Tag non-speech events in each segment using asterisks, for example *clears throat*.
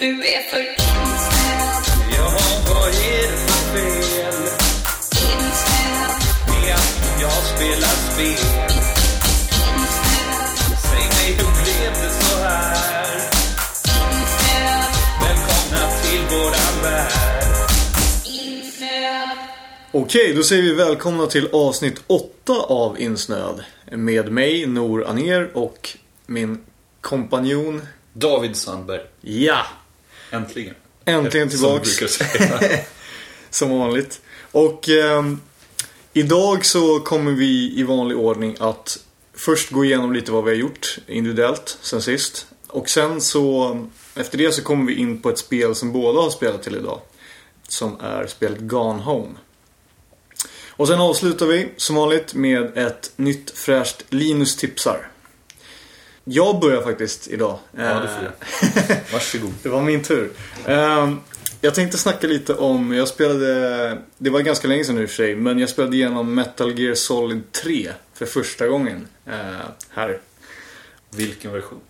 Du är för insnöad, Jaha, vad är det för fel insnöad, med att jag spelar spel? Okej, då säger vi välkomna till avsnitt 8 av Insnöad. Med mig, Nor Aner och min kompanjon. David Sandberg. Ja! Äntligen. Äntligen Som tillbaks. brukar säga. *laughs* Som vanligt. Och ehm, idag så kommer vi i vanlig ordning att först gå igenom lite vad vi har gjort individuellt sen sist. Och sen så, efter det så kommer vi in på ett spel som båda har spelat till idag. Som är spelet Gone Home. Och sen avslutar vi som vanligt med ett nytt fräscht Linus tipsar. Jag börjar faktiskt idag. Ja, det får Eh, *laughs* Varsågod. det var min tur. Ehm, jag tänkte snacka lite om, jag spelade, det var ganska länge sedan nu i och för sig, men jag spelade igenom Metal Gear Solid 3 för första gången eh, här. Vilken version?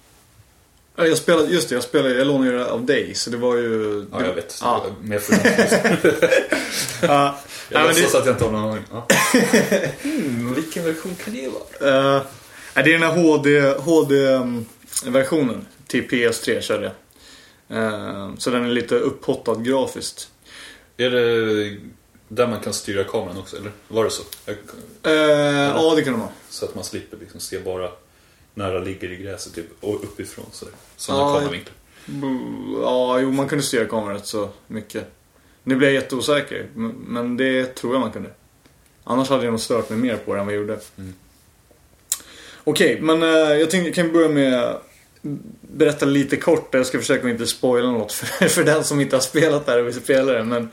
Ja, Jag spelade, just det, jag spelade, jag lånade det av dig, så det var ju... Ja, jag vet. Ja. Mer förväntansfullt. *laughs* *laughs* Ja, Jag låtsas det, att jag inte har någon aning. Ja. *laughs* Hmm, vilken version kan det vara? nej, det är den här HD, HD-versionen till PS3 körde jag. Eh, så den är lite upphottad grafiskt. Är det där man kan styra kameran också, eller? Var det så? Jag, Eh, ja, det kan det vara. så att man slipper liksom se bara när det ligger i gräset typ, och uppifrån. Sådana Ja, kameravinklar. Mm, Ja, jo man kunde styra kameran rätt så mycket. Nu blir jag jätteosäker, men- det tror jag man kunde. Annars hade jag nog stört mig mer på det än vad jag gjorde. Mm. Okej, men eh, jag tänkte kan börja med att berätta lite kort. Jag ska försöka inte spoila något *laughs* för, för den som inte har spelat där och vill spela det. Men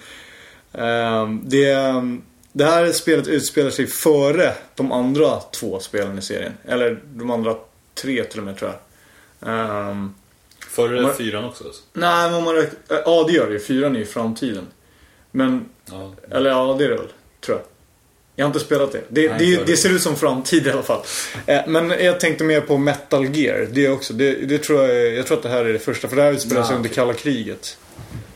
ehm, det, det här spelet utspelar sig före de andra två spelen i serien. Eller de andra tre till och med tror jag. Ehm, Före Man- fyran också alltså. Nej, men man räknar... Ja, det gör det ju. Fyran är ju framtiden. Men, Ja. eller ja, det är det väl. Tror jag. Jag har inte spelat det. Det, Nej, det, det ser ut som framtid i alla fall. Eh, Men jag tänkte mer på Metal Gear. Det också. Det, det tror jag, jag tror att det här är det första. För det här utspelar sig under kalla kriget.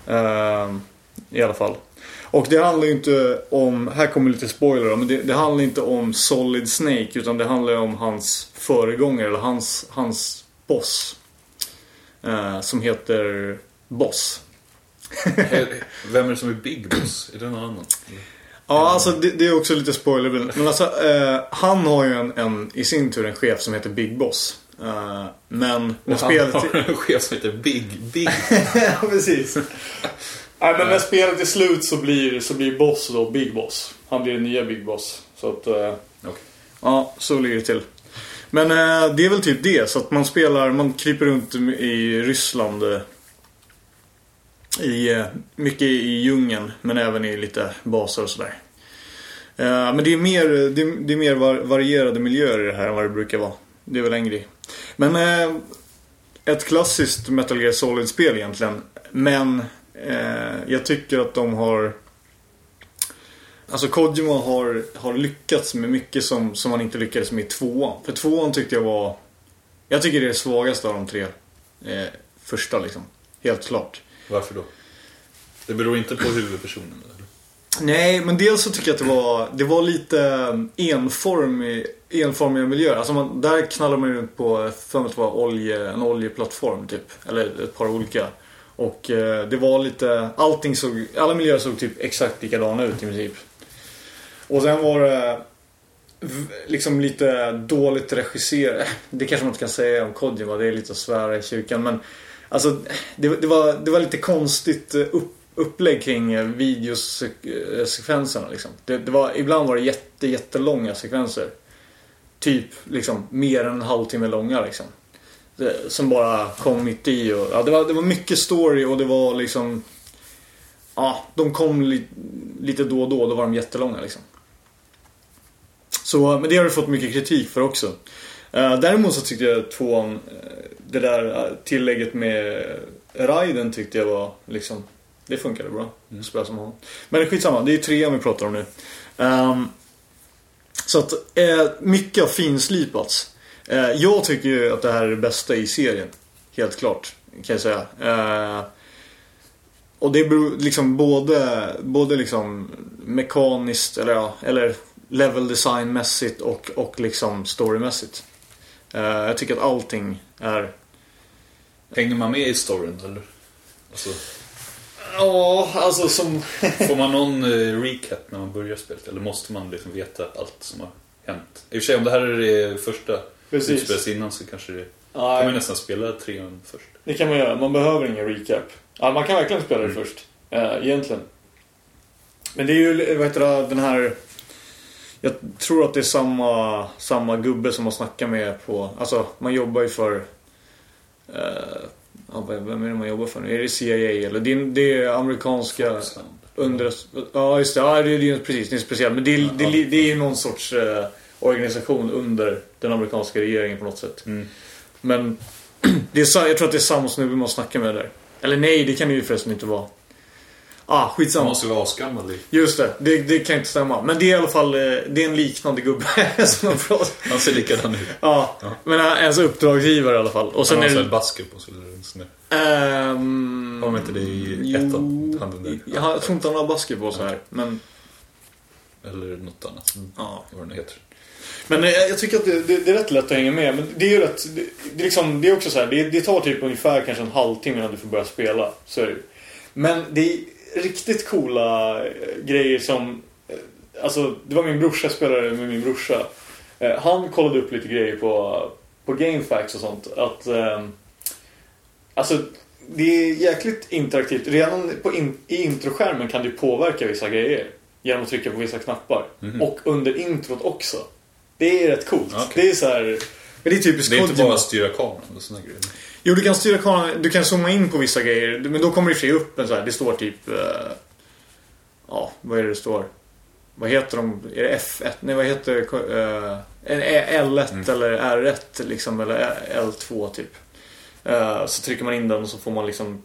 Ehm, I alla fall. Och det handlar ju inte om, här kommer lite spoiler då, men det, det handlar inte om Solid Snake utan det handlar om hans föregångare eller hans, hans boss. Eh, som heter Boss. Vem är det som är Big Boss? Är det någon annan? Ja, alltså det, det är också lite spoiler. Men alltså, eh, han har ju en, en, i sin tur en chef som heter Big Boss. Eh, men när Och han spelet... har en chef som heter Big Big. *laughs* ja, precis. Nej, men när spelet är slut så blir, så blir Boss då Big Boss. Han blir den nya Big Boss. Så att... Eh, Okej. Ja, så ligger det till. Men eh, det är väl typ det. Så att man spelar, man kryper runt i Ryssland. I, eh, mycket i djungeln, men även i lite baser och sådär. Eh, men det är mer, det är, det är mer var, varierade miljöer i det här än vad det brukar vara. Det är väl en grej. Men eh, ett klassiskt Metal Gear Solid-spel egentligen. Men eh, jag tycker att de har Alltså Kojima har, har lyckats med mycket som, som han inte lyckades med i tvåan. För tvåan tyckte jag var... Jag tycker det är det svagaste av de tre eh, första liksom. Helt klart. Varför då? Det beror inte på huvudpersonen? Eller? Nej, men dels så tycker jag att det var, det var lite um, enformig, enformiga miljöer. Alltså man, där knallar man runt på, för mig att det var olje, en oljeplattform typ. Eller ett par olika. Och eh, det var lite, allting såg, alla miljöer såg typ exakt likadana ut i princip. Och sen var det liksom lite dåligt regisserat. Det kanske man inte kan säga om Kojima, det är lite att svära i kyrkan. Men alltså, det, det, var, det var lite konstigt eh, upp, upplägg kring eh, videosekvenserna. Eh, liksom. Det, det var, ibland var det jätte, jättelånga sekvenser. Typ liksom mer än en halvtimme långa liksom. Det, som bara kom mitt i. Och, ja, det, var, det var mycket story och det var liksom... Ja, de kom li, lite då och då. Då var de jättelånga liksom. Så, men det har du fått mycket kritik för också. Uh, däremot så tyckte jag tvåan, eh, det där eh, tillägget med Raiden tyckte jag var liksom Det funkade bra. att Spela som honom. Men skitsamma, det är trean vi pratar om nu. Ehm, så att eh, mycket har finslipats. Eh, jag tycker ju att det här är det bästa i serien. Helt klart, kan jag säga. Eh, och det beror liksom både, både liksom mekaniskt eller, ja, eller level designmässigt och, och liksom storymässigt. Eh, jag tycker att allting är... Hänger man med i storyn eller? Alltså, Ja, alltså som... får man någon eh, recap när man börjar spelet? Eller måste man liksom veta allt som har hänt? I och för sig om det här är det första Precis. utspelas innan så kanske det... kan man nästan spela trean först. det kan man göra. Man behöver ingen recap. Ja, man kan verkligen spela det först. Eh, egentligen. Men det är ju, vad heter det, den här... Jag tror att det är samma, samma gubbe som man snackar med på... Alltså, man jobbar ju för... Ja, vem är det man jobbar för nu? Är det CIA eller? Det är, det är amerikanska... Under, ja, just det. Ja, det är ju precis. Det är speciellt. Men det det, är, det är ju någon sorts eh, organisation under den amerikanska regeringen på något sätt. Mm. Men *clears throat* det är, jag tror att det är samma snubbe man snackar med där. Eller nej, det kan det ju förresten inte vara. Ah, Man skitsamma. måste vara asgammal. Just det, det, det kan inte stämma. Men det är i alla fall eh, det är en liknande gubbe *laughs* som man pratar Han ser likadan ut. Ja, Ja. men han är ens uppdragsgivare i alla fall. Och Han sen har är det... basker på sig. Ehm, Har de inte det i ettan? Handen där? Jag, jag tror inte han har basker på så här. Men, Eller något annat. ja. Vad det nu heter. Men eh, jag tycker att det, det, det är rätt lätt att hänga med. Men det är ju rätt... Det, det, liksom, det är också så här, det, tar typ ungefär kanske en halvtimme innan du får börja spela. Så är det ju. Men det riktigt coola eh, grejer som... eh, Alltså, det var min brorsa spelade med min brorsa. Eh, Han kollade upp lite grejer på, på GameFAQs och sånt. Att... ehm, Alltså, det är jäkligt interaktivt. Redan på in, i introskärmen kan du påverka vissa grejer. Genom att trycka på vissa knappar. Mhm. Och under introt också. Det är rätt coolt. Okej. Det är så här... Men det är typiskt Det är inte bara att styra kameran och såna grejer. Jo, du kan styra kameran. Du kan zooma in på vissa grejer. Men då kommer det sig upp en så här. Det står typ... eh, ja, vad är det det står? Vad heter de? Är det F1? Nej, vad heter uh, L1 Mm. eller R1 liksom. Eller L2 typ. Eh, så trycker man in den och så får man liksom...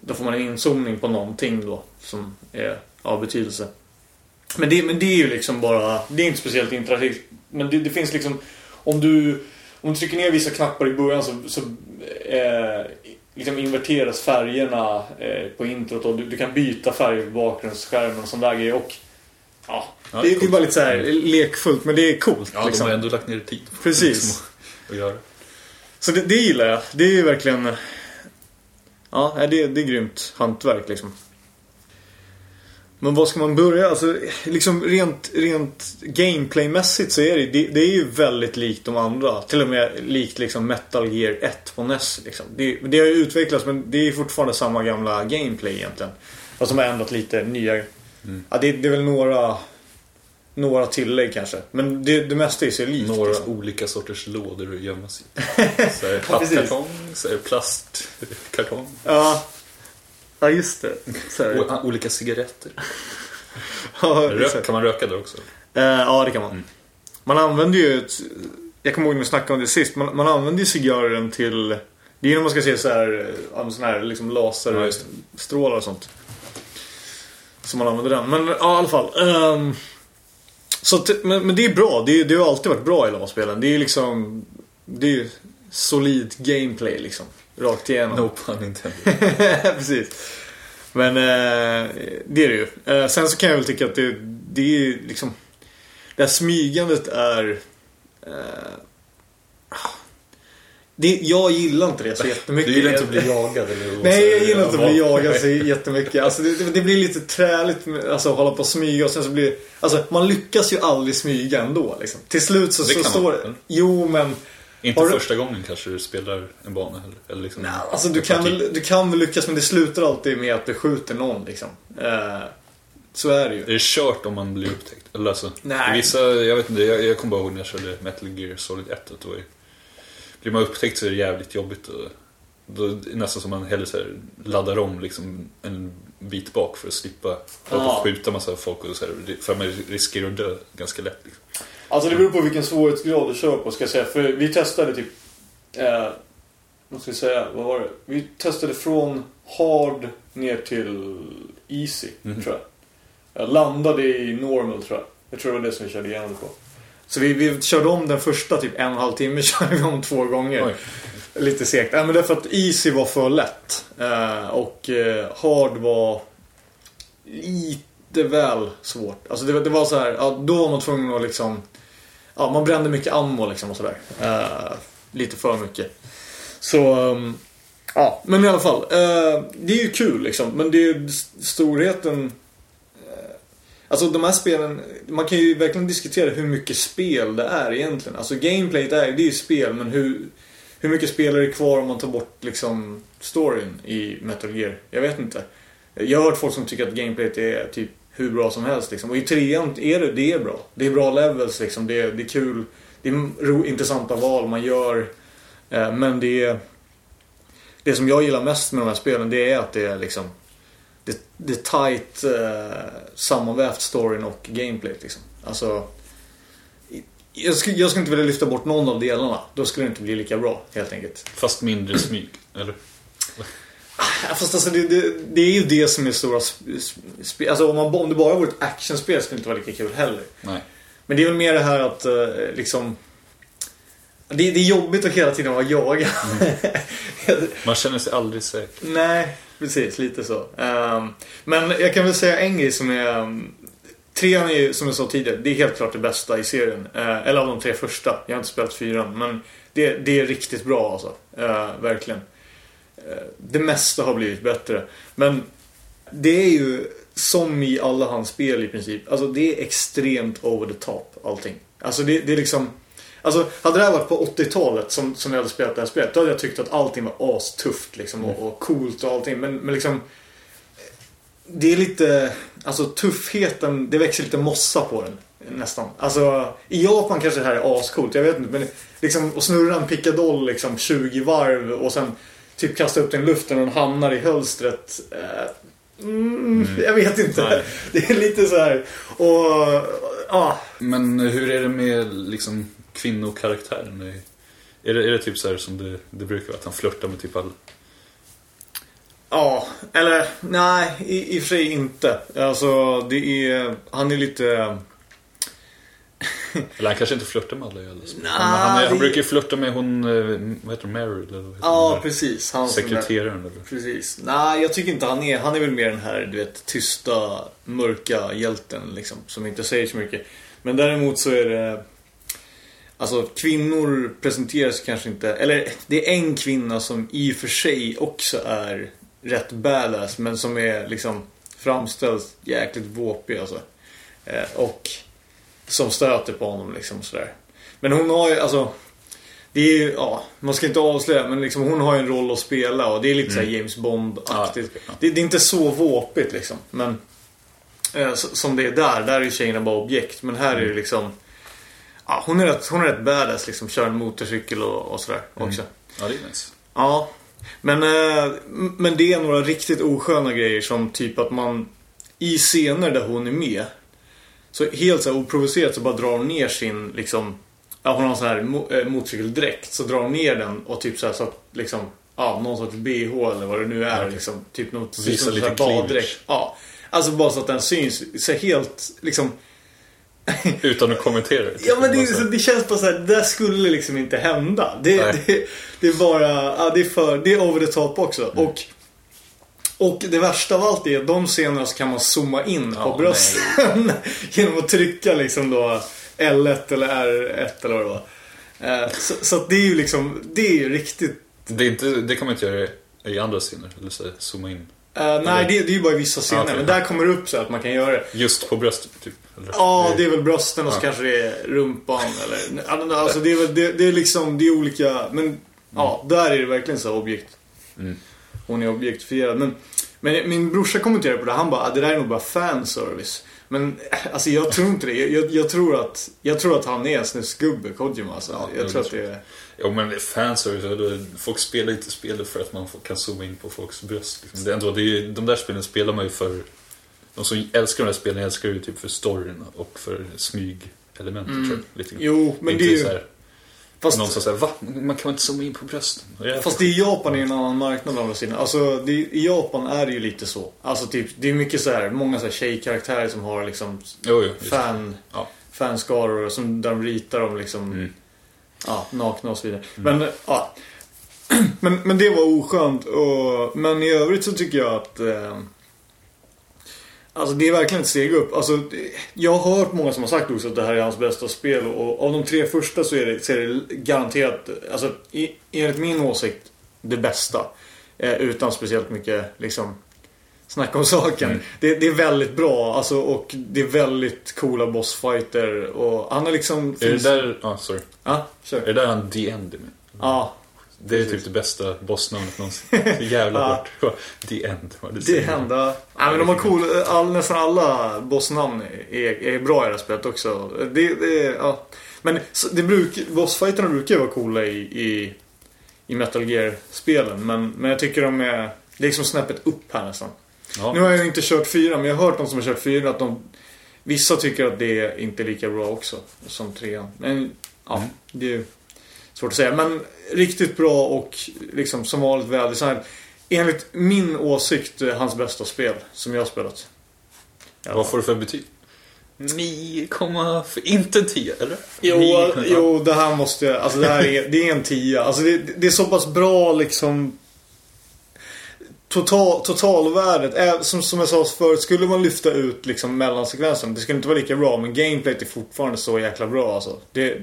Då får man en inzoomning på någonting då. Som är av betydelse. Men det, men det är ju liksom bara... Det är inte speciellt interaktivt. Men det, det finns liksom... Om du, om du trycker ner vissa knappar i början så, så eh, liksom inverteras färgerna eh, på introt och du, du kan byta färg på bakgrundsskärmen och sån där grejer. Och, ja, Ja, det, det är bara lite så här lekfullt men det är coolt. Ja, liksom. de har ändå lagt ner tid på Precis. liksom, att göra. Så det, det gillar jag. Det är ju verkligen... Ja, det, det är grymt hantverk liksom. Men var ska man börja? Alltså, liksom rent, rent gameplaymässigt så är det, det, det är ju väldigt likt de andra. Till och med likt liksom Metal Gear 1 på NES. Liksom. Det, det har ju utvecklats men det är fortfarande samma gamla gameplay egentligen. Fast de har ändrat lite nya... Ja, det, det är väl några... Några tillägg kanske. Men det, det mesta är sig likt. Några liksom. olika sorters lådor att gömma sig i. Pappkartong, *laughs* så är det plastkartong. Ja. Ja, just det. Och olika cigaretter. *laughs* Ja, Rök, kan man röka där också? Eh, ja, det kan man. Mm. Man använder ju ett, Jag kommer ihåg när vi snackade om det sist. Man, man använder ju cigarren till... Det är när man ska se så här, sån här liksom laserstrålar och sånt. Så man använder den. Men ja, i alla fall. ehm, så men, men det är bra. Det, det har alltid varit bra i LAN-spelen. Det är liksom... Det är ju solid gameplay liksom. Rakt igenom. No pun intended. Precis. Men eh, det är det ju. Eh, sen så kan jag väl tycka att det, det är ju liksom... Det här smygandet är... Eh, det, jag gillar inte det så jättemycket. Du gillar inte att bli jagad? Eller Nej, jag gillar inte att bli Ja, jagad så jättemycket. Alltså, det, det blir lite träligt med, alltså, att hålla på och smyga och sen så blir Alltså, man lyckas ju aldrig smyga ändå liksom. Till slut så, Det så står eller? Jo, men... Inte du- första gången kanske du spelar en bana heller. Eller liksom Nej, alltså du kan, väl, du kan väl lyckas men det slutar alltid med att du skjuter någon liksom. Eh, så är det ju. Är det kört om man blir upptäckt? Eller alltså, Nej. Vissa, jag vet inte, jag, jag kommer bara ihåg när jag körde Metal Gear Solid 1. Att då är, blir man upptäckt så är det jävligt jobbigt. Och, då är det nästan som man hellre så här, laddar om liksom en bit bak för att slippa Ja. skjuta massa folk. Och så här, för man riskerar att dö ganska lätt. Liksom. Alltså det beror på vilken svårighetsgrad du kör på ska jag säga. För vi testade typ... Eh, vad ska jag säga, vad var det? Vi testade från hard ner till easy, Mhm. tror jag. Jag landade i normal, tror jag. Jag tror det var det som vi körde igenom på. Så vi, vi körde om den första typ en och en halv timme, *laughs* körde vi om två gånger. Oj. Lite segt. Nej, men därför att easy var för lätt. Eh, och eh, hard var lite väl svårt. Alltså det, var- det var så här, ja, då var man tvungen att liksom... Ja, man brände mycket ammo liksom och sådär. Eh, lite för mycket. Så... um, ja, men i alla fall. eh, det är ju kul liksom. Men det är ju storheten... eh, Alltså de här spelen, man kan ju verkligen diskutera hur mycket spel det är egentligen. Alltså gameplayet är, det är ju spel men hur, hur mycket spel är det kvar om man tar bort liksom storyn i Metal Gear? Jag vet inte. Jag har hört folk som tycker att gameplayet är typ hur bra som helst liksom. Och i trean är det, det är bra. Det är bra levels liksom. Det är, det är kul. Det är ro, intressanta val man gör. Eh, men det är... Det som jag gillar mest med de här spelen det är att det är liksom det, det är tight eh, sammanvävt storyn och gameplay liksom. Alltså jag skulle, jag skulle inte vilja lyfta bort någon av delarna. Då skulle det inte bli lika bra helt enkelt. Fast mindre smyg, eller? Fast alltså det, det, det är ju det som är stora spel. Alltså om, man, om det bara vore ett actionspel skulle det inte vara lika kul heller. Nej. Men det är väl mer det här att eh, liksom det, det är jobbigt att hela tiden vara jagad. Man känner sig aldrig säker. Nej, precis. Lite så. Ehm, men jag kan väl säga en grej som är... Um, trean är ju, som jag sa tidigare, det är helt klart det bästa i serien. Eh, eller av de tre första. Jag har inte spelat fyran. Men det, det är riktigt bra alltså. Eh, verkligen. Eh, det mesta har blivit bättre. Men det är ju som i alla hans spel i princip. Alltså det är extremt over the top allting. Alltså det, det är liksom... Alltså hade det här varit på 80-talet som, som jag hade spelat det här spelet. Då hade jag tyckt att allting var astufft liksom och, och coolt och allting. Men, men liksom... Det är lite... Alltså tuffheten, det växer lite mossa på den. Nästan. Alltså i Japan kanske det här är ascoolt. Jag vet inte. Men liksom att snurra en pickadoll liksom 20 varv och sen typ kasta upp den i luften och den hamnar i hölstret. Eh, Mm, Jag vet inte. Nej. *laughs* Det är lite så här. Och... Ja. Men hur är det med liksom kvinnokaraktären? Är det, är det typ så här som det, det brukar vara? Att han flörtar med typ alla? Ja, eller nej, i, i och för sig inte. Alltså, det är... Han är lite... Eller han kanske inte flörtar med alla i spel. Nej, han, han, det- brukar ju flörta med hon, eh, vad heter hon, Meryl? Eller Ja, där? precis. Han Sekreteraren eller? Precis. Nej, jag tycker inte han är... Han är väl mer den här, du vet, tysta, mörka hjälten liksom. Som inte säger så mycket. Men däremot så är det... Alltså kvinnor presenteras kanske inte... Eller det är en kvinna som i och för sig också är rätt badass. Men som är liksom framställs jäkligt våpig alltså. Eh, och som stöter på honom liksom sådär. Men hon har ju alltså... Det är ju, ja, man ska inte avslöja men liksom hon har ju en roll att spela och det är lite så här James Bond-aktigt. Ja, ja. Det, det är inte så våpigt liksom. Men eh, som det är där, där är ju tjejerna bara objekt. Men här är det liksom... Ja, hon är rätt, hon är rätt badass liksom. Kör en motorcykel och, och sådär också. Ja, det är nice. Ja. Men, eh, men det är några riktigt osköna grejer som typ att man i scener där hon är med så helt så här oprovocerat så bara drar hon ner sin liksom Ja hon har en sån här eh, motorcykeldräkt så drar hon ner den och typ så här så att liksom Ja någon sorts bh eller vad det nu är Okej. liksom Typ något Visa sån lite baddräkt. Ja Alltså bara så att den syns så helt liksom *laughs* Utan att kommentera det. Ja men det, så det känns bara så här, det där skulle liksom inte hända. Det, det, det är bara, ja, det är för, det är over the top också. Mm. Och, och det värsta av allt är att de scenerna så kan man zooma in på brösten. *laughs* genom att trycka liksom då L1 eller R1 eller vad det var. Eh, Så, så det är ju liksom, det är ju riktigt det, är inte, det kan man inte göra i andra scener. Eller så zooma in. eh, nej, det, det är ju bara i vissa scener. Ah, okej. Men där kommer det upp så att man kan göra det. Just på bröstet, typ. Eller? Ja, det är väl brösten och så kanske det är rumpan eller... Alltså det är väl, det, det är liksom, det är olika... Men ja, där är det verkligen så objekt. Mm. Hon är objektifierad. Men, men min brorsa kommenterade på det, han bara, "Ah, det där är nog bara fanservice. Men *laughs* alltså jag tror inte det. Jag, jag, tror, att, jag tror att han är en snusgubbe, Kojima alltså. Ja, jag tror att det är... Ja men fanservice, eller folk spelar inte spelet för att man kan zooma in på folks bröst. Liksom. Det är ändå, det är, de där spelen spelar man ju för... De som älskar de där spelen älskar ju typ för storyn och för smygelementen tror jag. Lite. Jo, men det är ju... Fast- Någon som säger va? Man kan inte zooma in på brösten? Fast det i Japan är ju en annan marknad å andra sidan. Alltså det, i Japan är det ju lite så. Alltså typ, det är mycket så här, många så här tjejkaraktärer som har liksom Jo, jo. fan, Ja. fanskaror som där de ritar dem liksom Mm. ja, nakna och så vidare. Men ja. *clears throat* Men, men det var oskönt. Och, men i övrigt så tycker jag att eh, Alltså det är verkligen ett steg upp. Alltså, jag har hört många som har sagt också att det här är hans bästa spel. Och av de tre första så är det, så är det garanterat, alltså i, enligt min åsikt, det bästa. Eh, utan speciellt mycket liksom snack om saken. Mm. Det, det är väldigt bra alltså, och det är väldigt coola bossfighter. Och han är liksom... Är det där, ja sorry. Ja, kör. Är det där han The End med? Ja, Det är Precis. typ det bästa bossnamnet någonsin. *laughs* Så jävla Ja. hårt. The End. det säger. hända. Ja, men de har cool, all, nästan alla bossnamn är, är bra i det här spelet också. Det, det, ja. Men det bruk, bossfighterna brukar ju vara coola i, i, i Metal Gear-spelen. Men, men jag tycker de är, är liksom snäppet upp här nästan. Ja. Nu har jag ju inte kört fyra, men jag har hört de som har kört fyra att de Vissa tycker att det inte är lika bra också som trean. Men ja, Mm. det är ju svårt att säga. Men riktigt bra och liksom som vanligt väldesignat. Enligt min åsikt eh, hans bästa spel som jag har spelat. Ja. Vad får du för betyg? 9, inte 10 eller? Jo, 9,5. jo, det här måste jag... Alltså det här är, det är en tia. Alltså det, det är så pass bra liksom... Total, totalvärdet, är, som, som jag sa förut, skulle man lyfta ut liksom mellansekvensen, det skulle inte vara lika bra, men gameplayet är fortfarande så jäkla bra alltså. Det,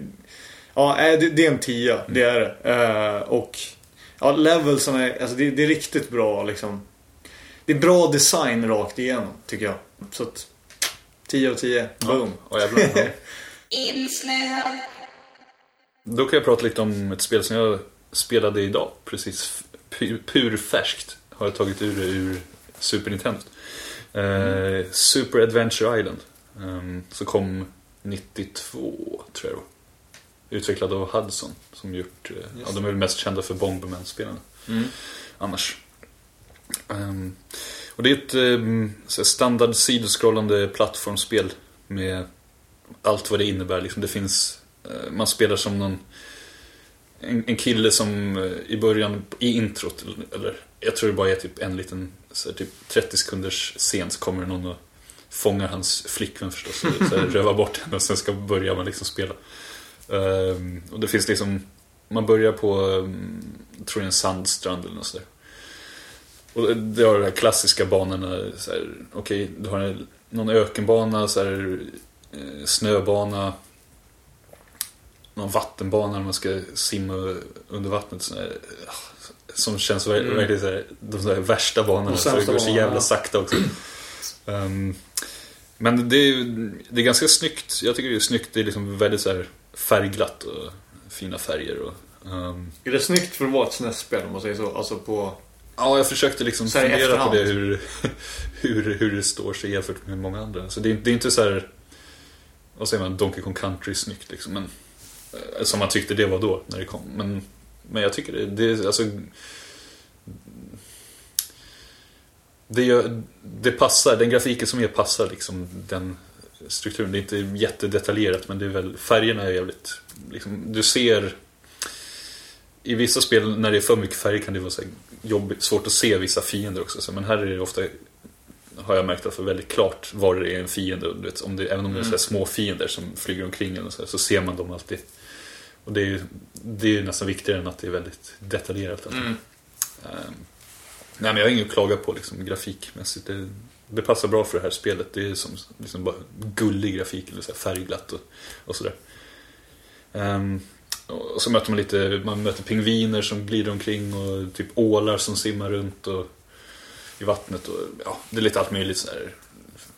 ja, äh, det, det är en tia, det är det. Eh, och ja, levelsen är, alltså det, det är riktigt bra liksom. Det är bra design rakt igenom, tycker jag. Så att, 10 av 10, boom. Ja, jävlar. Ja. *laughs* insnöad, Då kan jag prata lite om ett spel som jag spelade idag. Precis pu- purfärskt har jag tagit ur det ur Super Nintendo. Eh, Super Adventure Island. Um, så kom 92, tror jag det var. Utvecklad av Hudson. Som gjort, eh, ja, de är väl mest kända för Bomberman-spelarna. Mm. Annars. Ehm, och det är ett um, standard sidoskrollande plattformsspel med allt vad det innebär. Liksom det finns, eh, man spelar som någon en, en kille som eh, i början, i introt, eller- jag tror det bara är typ en liten så här, typ 30 sekunders scen så kommer någon och fångar hans flickvän förstås. Och så här, *laughs* rövar bort henne och sen ska börja man liksom spela. Ehm, och det finns liksom, man börjar på, um, jag tror det är en sandstrand eller något sådär. Och det har de här klassiska banorna, så okej, du har någon ökenbana, så här, eh, snöbana, någon vattenbana när man ska simma under vattnet. Så här, ah, som känns Mm. verkligen så här, de så här värsta banorna, för det går så jävla sakta också. Ehm, men det är, det är ganska snyggt. Jag tycker det är snyggt. Det är liksom väldigt så här färgglatt och fina färger. Och, ehm, Är det snyggt för att vara ett SNES-spel om man säger så? Alltså på... Ja, jag försökte liksom Så fundera på efterhand. det hur, *laughs* hur, hur det står sig jämfört med många andra. Så det, är- det är inte så här, vad säger man, Donkey Kong Country snyggt liksom. Men, eh, som man tyckte det var då, när det kom. Men, men jag tycker det, det alltså... Det, gör, det passar, den grafiken som är passar liksom den strukturen. Det är inte jättedetaljerat men det är väl, färgerna är jävligt, liksom, du ser i vissa spel när det är för mycket färg kan det vara så jobbigt, svårt att se vissa fiender också. Så, men här är det ofta, har jag märkt att väldigt klart var det är en fiende. Vet, om det, även om det är så här små fiender som flyger omkring eller så, här, så ser man dem alltid. Och det är ju det är nästan viktigare än att det är väldigt detaljerat. alltid. Mm. Ehm, nej men jag har inget att klaga på liksom, grafikmässigt. Det, det passar bra för det här spelet. Det är som liksom bara gullig grafik, eller så färgglatt och, och sådär. Ehm, och så möter man lite, man möter pingviner som glider omkring och typ ålar som simmar runt och, i vattnet. Och, ja, det är lite allt möjligt så här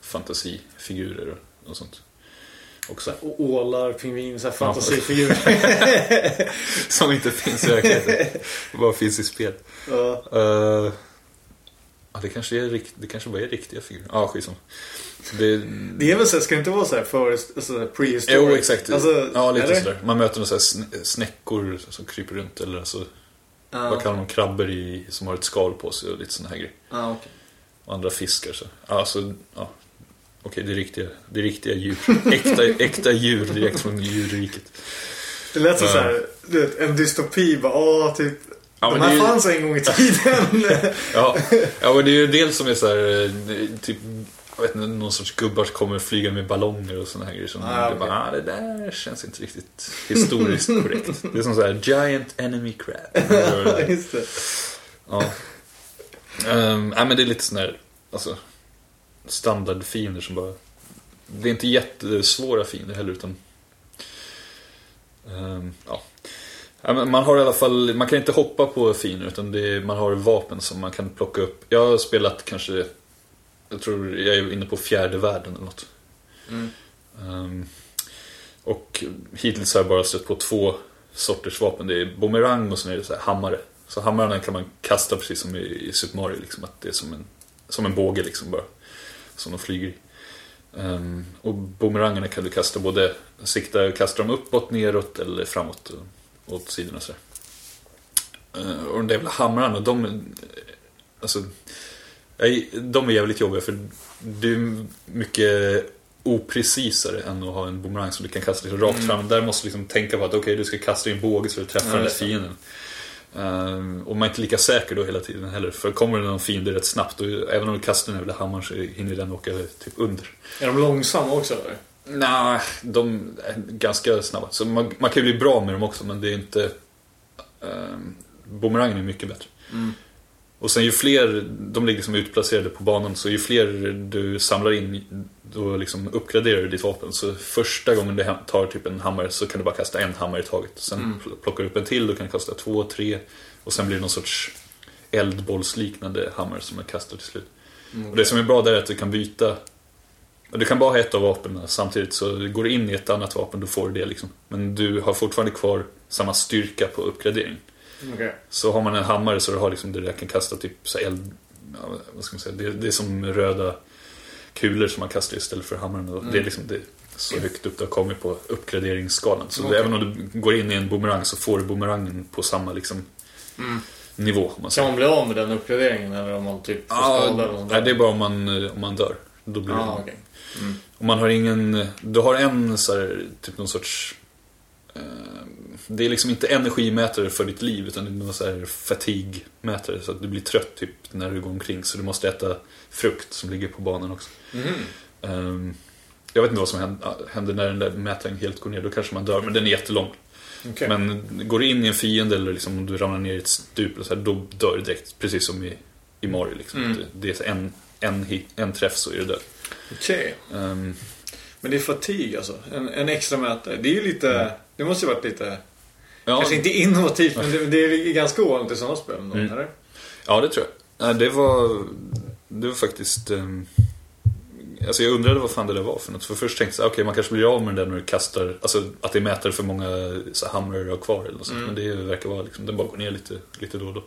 fantasifigurer och, och sånt. Också. Och ålar, pingvin, så här fantasifigurer. *laughs* Som inte finns i verkligheten. bara finns i spel. ja. Uh, ja, det kanske, är det kanske bara är riktiga figurer. Ja, ah, skitsamma. Det, Det är väl så ska det inte vara så här för, alltså prehistoric? jo, exakt. Alltså, ja, lite eller? sådär. Man möter några så här sn- snäckor som kryper runt. Eller alltså, Ja. vad kallar man krabbor i, som har ett skal på sig och lite såna här grejer. Ja, okej. Och andra fiskar. Så. Alltså, ja. Okej, det, är riktiga, det är riktiga djur. Äkta, äkta djur direkt från djurriket. Det lät som så här, du vet, en dystopi. Bara, åh, typ. Ja, de här ju- fanns en gång i tiden. *laughs* Ja, ja men det är ju dels som är så här, eh, typ, jag vet inte, någon sorts gubbar som kommer flyga med ballonger och såna här grejer. Som Ah, okej. bara, ah, det där känns inte riktigt historiskt korrekt. *laughs* Det är som så här, giant enemy crab. *laughs* Just det. Ja. Um, ja, men det är lite sån här, alltså, standardfiender som bara... Det är inte jättesvåra fiender heller utan... ehm, ja. Man har i alla fall, man kan inte hoppa på fiender utan är, man har vapen som man kan plocka upp. Jag har spelat kanske, jag tror jag är inne på fjärde världen eller något. Mm. Ehm, och hittills har jag bara stött på två sorters vapen. Det är bumerang och sen är det så här hammare. Så hammarna kan man kasta precis som i, i Super Mario. Liksom, att det är som en, som en båge liksom bara. Som de flyger i. Ehm, och bumerangerna kan du kasta både sikta kasta dem uppåt, neråt eller framåt. Åt sidorna så. Ehm, och de där jävla hamrarna, de... eh, Alltså... De är jävligt jobbiga för det är mycket oprecisare än att ha en boomerang som du kan kasta liksom rakt fram. Där måste du liksom tänka på att okej, du ska kasta din båge så du träffar Ja, den där fienden. Ehm, och man är inte lika säker då hela tiden heller. För kommer det någon fiende rätt snabbt, och även om du kastar den jävla hammaren så hinner den åka typ under. Är de långsamma också eller? Nej, de är ganska snabba. Så man, man kan ju bli bra med dem också, men det är inte... Um, boomerangen är mycket bättre. Mm. Och sen ju fler, de ligger som utplacerade på banan, så ju fler du samlar in, då liksom uppgraderar du ditt vapen. Så första gången du tar typ en hammare så kan du bara kasta en hammare i taget. Sen Mm. pl- plockar du upp en till, då kan du kasta två, tre. Och sen blir det någon sorts eldbollsliknande hammare som jag kastar till slut. Mm. Och det som är bra där är att du kan byta du kan bara ha ett av vapnen samtidigt så går du in i ett annat vapen då får du det liksom. Men du har fortfarande kvar samma styrka på uppgradering. Okej. Så har man en hammare så du har liksom det där kan kasta typ så eld... Ja, vad ska man säga? Det, det är som röda kulor som man kastar istället för hammaren. Och Det är liksom det så högt upp det har kommit på uppgraderingsskalan. Så Okej. även om du går in i en boomerang så får du boomerangen på samma liksom Mm. nivå. Om man Kan man bli av med den uppgraderingen eller om man typ får skada något nej, det är bara om man, om man dör. Då blir det Ja, okej. Mm. Och man har ingen, du har en så här, typ någon sorts eh, Det är liksom inte energimätare för ditt liv utan det är någon så här fatigue-mätare så att du blir trött typ när du går omkring så du måste äta frukt som ligger på banan också. Mhm. Ehm, jag vet inte vad som händer, händer när den där mätaren helt går ner, då kanske man dör men den är jättelång. Okej. Men går du in i en fiende eller liksom om du ramlar ner i ett stup så här, då dör du direkt precis som i, i Mario. Liksom. Mm. Det, är en, en, en träff så är du död. Okej. Ehm, Men det är fatigue alltså. En, en extra mätare. Det är ju lite... Det måste ju varit lite... ja, Kanske inte innovativt men det, det är ganska ovanligt i sådana spel. ändå, Mm. Eller? Ja, det tror jag. Det var, det var faktiskt... ehm, alltså jag undrade vad fan det där var för något. För först tänkte jag, okej man kanske blir av med den där när du kastar, alltså att det är mätare för många så hamrar du har kvar eller något. Mm. Men det verkar vara liksom, den bara går ner lite, lite då och då.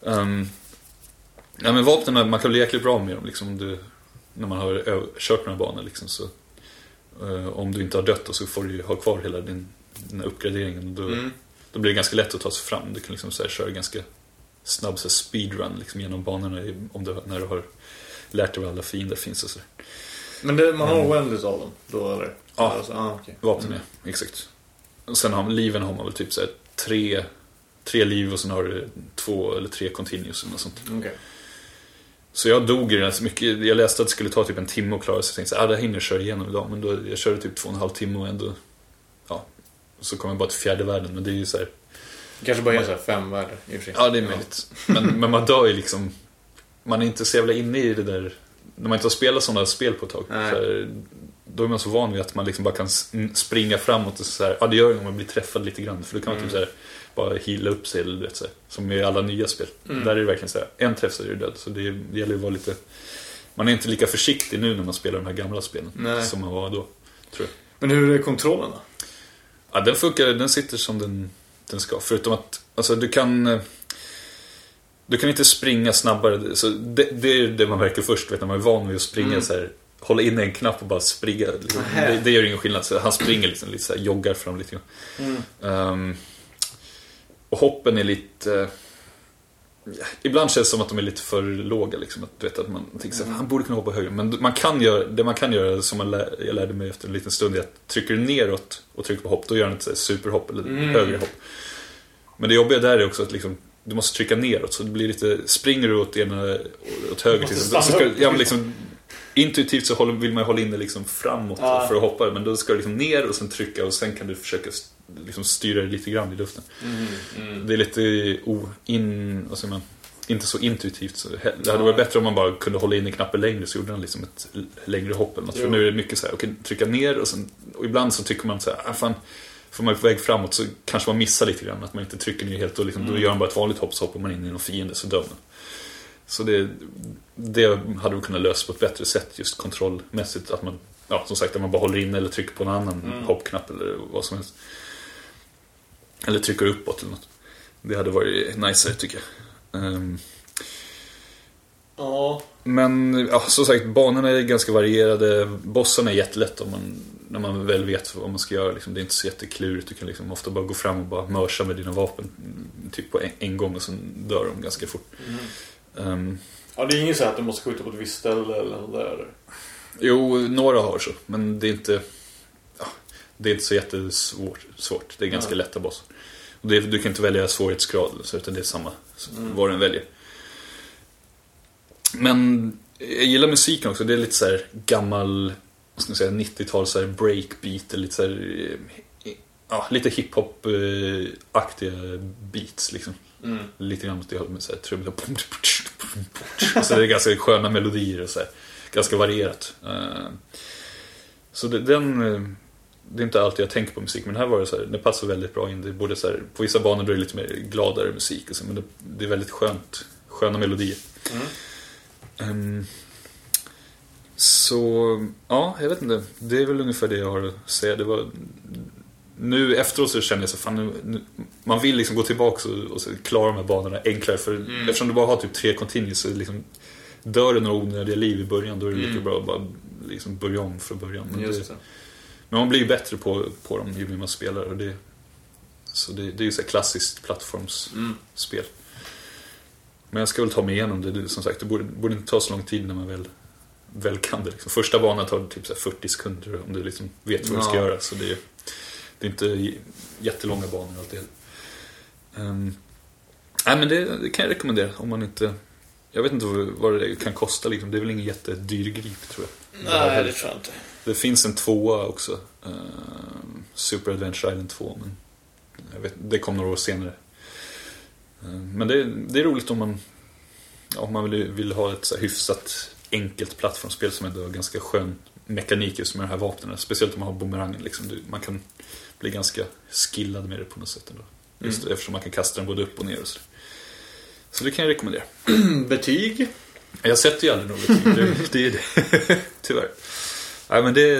Um, ja, men vapnen, man kan bli jäkligt bra med dem liksom. om Du, när man har kört några banor liksom så. eh, om du inte har dött då så får du ju ha kvar hela din, den här uppgraderingen. Då, Mm. då blir det ganska lätt att ta sig fram. Du kan liksom så här, köra ganska snabb så här, speedrun liksom, genom banorna i- om du, när du har lärt dig vad alla fiender finns och så. Men det, man har oändligt av dem då eller? Ja. Alltså, ah, okej. Vapnen är, exakt. Och sen har liven har man väl typ så här, tre, tre liv och sen har du två eller tre continuous eller sånt. Okej. Så jag dog i den så mycket. Jag läste att det skulle ta typ en timme att klara så jag tänkte här, ah, det här hinner jag köra igenom idag. Men då, jag körde typ två och en halv timme och ändå, ja. Så kom jag bara till fjärde världen. Men det är ju så här, Det kanske bara är fem världar i och för sig. Ja, det är möjligt. Men, men man dör ju liksom... Man är inte så jävla inne i det där... När man inte har spelat sådana spel på ett tag. Här, då är man så van vid att man liksom bara kan springa framåt och så här, ja det gör det om man blir träffad lite grann. För då kan man Mm. typ så här, bara heala upp sig eller du vet, så Som i alla nya spel. Mm. Där är det verkligen så här, en träff så är du död. Så det, det gäller ju att vara lite... Man är inte lika försiktig nu när man spelar de här gamla spelen. Nej. Som man var då, tror jag. Men hur är kontrollen då? Ja, den funkar, den sitter som den, den ska. Förutom att, alltså du kan... eh, Du kan inte springa snabbare. Så det, det är det man märker först, vet, när man är van vid att springa Mm. så här. Hålla in en knapp och bara springa. Liksom. Det, det gör ingen skillnad. Så han springer liksom, lite så här, joggar fram lite grann. Mm. Ehm, och hoppen är lite... Ibland känns det som att de är lite för låga. Liksom. Att, du vet, att man tänker att han borde kunna hoppa högre. Men man kan göra, det man kan göra, som man lär, jag lärde mig efter en liten stund, är att trycker du neråt och trycker på hopp, då gör han ett superhopp eller högre hopp. Men det jobbiga där är också att liksom, du måste trycka neråt, så det blir lite, springer du åt ena, åt höger, liksom, så ska, ja, men liksom, Intuitivt så vill man ju hålla in det liksom framåt Ja. för att hoppa, men då ska du liksom ner och sen trycka och sen kan du försöka liksom styra det lite grann i luften. Mm, Det är lite o, in, vad säger man, inte så intuitivt. Så det hade varit bättre om man bara kunde hålla in i knappen längre så gjorde han liksom ett längre hopp eller något. För nu är det mycket så här, okej, trycka ner och sen, och ibland så tycker man så här, ah, fan, får man är på väg framåt så kanske man missar lite grann. Att man inte trycker ner helt och liksom, då gör man bara ett vanligt hopp så hoppar man in i någon fiende så dör man. Så det, det hade vi kunnat lösa på ett bättre sätt just kontrollmässigt. Att man, ja, som sagt, att man bara håller in eller trycker på en annan hoppknapp eller vad som helst. Eller trycker uppåt eller något. Det hade varit nice tycker jag. Ehm, Ja. men ja, som sagt, banorna är ganska varierade. Bossarna är jättelätt om man, när man väl vet vad man ska göra. Liksom, det är inte så jätteklurigt. Du kan liksom ofta bara gå fram och bara mörsa med dina vapen. mm, Typ på en, en gång och sen dör de ganska fort. Ehm, ja, det är inget så att du måste skjuta på ett visst ställe eller sådär. jo, några har så. Men det är inte, ja, det är inte så jättesvårt. Svårt. Det är ganska Ja. lätta bossar. Det, du kan inte välja svårighetsgrad. Så, utan det är samma vad du än väljer. Men jag gillar musiken också. Det är lite så här gammal, vad ska man säga, 90-tal så här breakbeat. eller Lite så här, eh, ja, lite hiphop-aktiga beats liksom. Mm. Lite grann åt det hållet med så här trummor. Så är det ganska sköna melodier och så här. Ganska varierat. Eh, Så det, den, eh, det är inte alltid jag tänker på musik, men här var det så här, det passar väldigt bra in. Det både så här, på vissa banor är det lite mer gladare musik, och så, men det, det är väldigt skönt, sköna melodier. Mm. Ehm, så, ja, jag vet inte. Det är väl ungefär det jag har att säga. Det var, nu efteråt så känner jag så fan, nu, nu, man vill liksom gå tillbaka och, och så klara de här banorna enklare. För eftersom du bara har typ tre continues så liksom, dör det några onödiga liv i början, då är det lika bra att bara liksom börja om från början. Men, Just det, det. Men man blir ju bättre på, på dem ju mer man spelar. Och det, så det, det är ju så klassiskt plattformsspel. Men jag ska väl ta mig igenom det. som sagt, det borde, borde inte ta så lång tid när man väl, väl kan det. Liksom. Första banan tar typ så här 40 sekunder om du liksom vet vad du ska Ja. göra. Så det, är- det är inte jättelånga banor alltid. Um, nej, men det, det kan jag rekommendera om man inte... Jag vet inte vad vad det kan kosta liksom. Det är väl ingen jättedyr grip tror jag. Nej, det tror jag inte. Det finns en tvåa också. ehm, Super Adventure Island 2. Men jag vet, det kom några år senare. Ehm, men det, det är roligt om man, om man vill, vill ha ett så hyfsat enkelt plattformsspel som ändå har ganska skön mekanik just med de här vapnen. Speciellt om man har bumerangen. Liksom. Man kan bli ganska skillad med det på något sätt ändå. Just eftersom man kan kasta den både upp och ner och så. Så det kan jag rekommendera. *clears throat* Betyg? Jag sätter ju aldrig något betyg, *laughs* det, det är det. *laughs* Tyvärr. Nej, men det,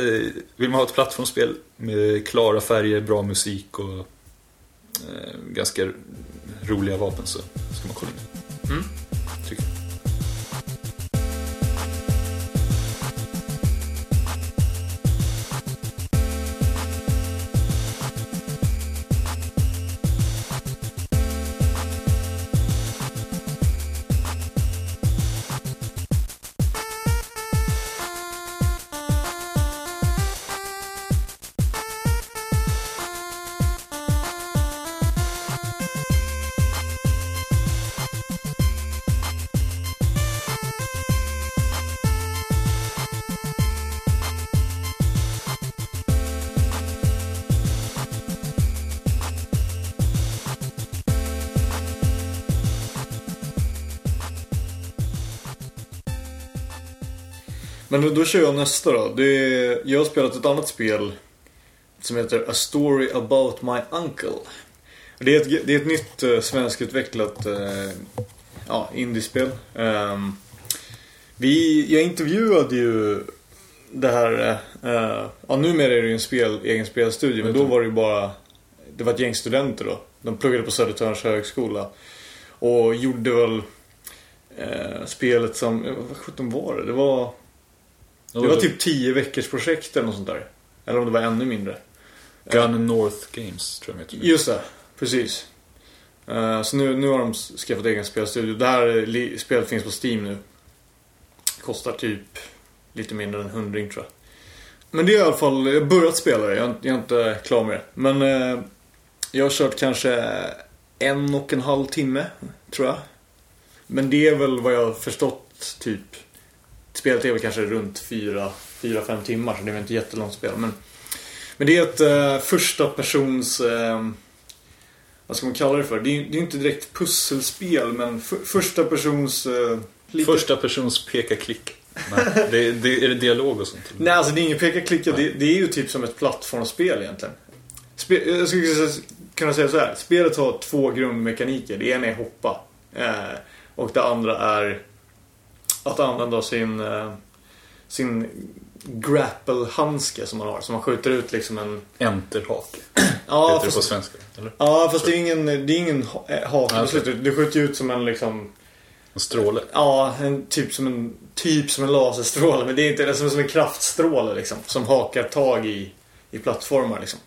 vill man ha ett plattformsspel med klara färger, bra musik och eh, ganska roliga vapen så ska man kolla in det. Mm. Tycker jag. Men då, då kör jag nästa då. Det är, jag har spelat ett annat spel som heter A Story About My Uncle. Det är ett, det är ett nytt uh, svenskutvecklat uh, ja, indiespel. Ehm, vi, jag intervjuade ju det här, uh, ja numera är det ju en spel, egen spelstudio, men då var det ju bara, det var ett gäng studenter då. De pluggade på Södertörns högskola. Och gjorde väl eh, spelet som, vad sjutton var det? Det var det var typ 10 veckors projekt eller något sånt där. Eller om det var ännu mindre. Gun North Games tror jag de heter. Just det, precis. Eh, så nu, nu har de skaffat egen spelstudio. Det här spelet finns på Steam nu. Kostar typ lite mindre än 100 tror jag. Men det är i alla fall, jag har börjat spela det. Jag, är- jag är inte klar med det. Men eh, jag har kört kanske en och en halv timme, tror jag. Men det är väl vad jag har förstått, typ. Spelet är väl kanske runt 4-5 timmar, så det är väl inte jättelångt spel. Men, men det är ett eh, första persons... Eh, vad ska man kalla det för? Det är ju inte direkt pusselspel, men för, första persons... Eh, lite- Första persons peka-klick. Nej, det, det, är det dialog och sånt? Nej, alltså det är ingen peka-klicka. Det, det är ju typ som ett plattformsspel egentligen. Spe, jag skulle kunna säga så här. Spelet har två grundmekaniker. Det ena är hoppa. Eh, och det andra är att använda sin, eh, sin grapple-handske som man har. Så man skjuter ut liksom en... Enterhake. *clears throat* Ja, heter det på fast, svenska? Eller? ja, fast det är ingen, det är ingen eh, hake okej. slutet. Du skjuter ju ut som en liksom... En stråle? Ja, en, typ, som en, typ som en laserstråle. Men det är inte det är som, en kraftstråle liksom. Som hakar tag i, i plattformar liksom.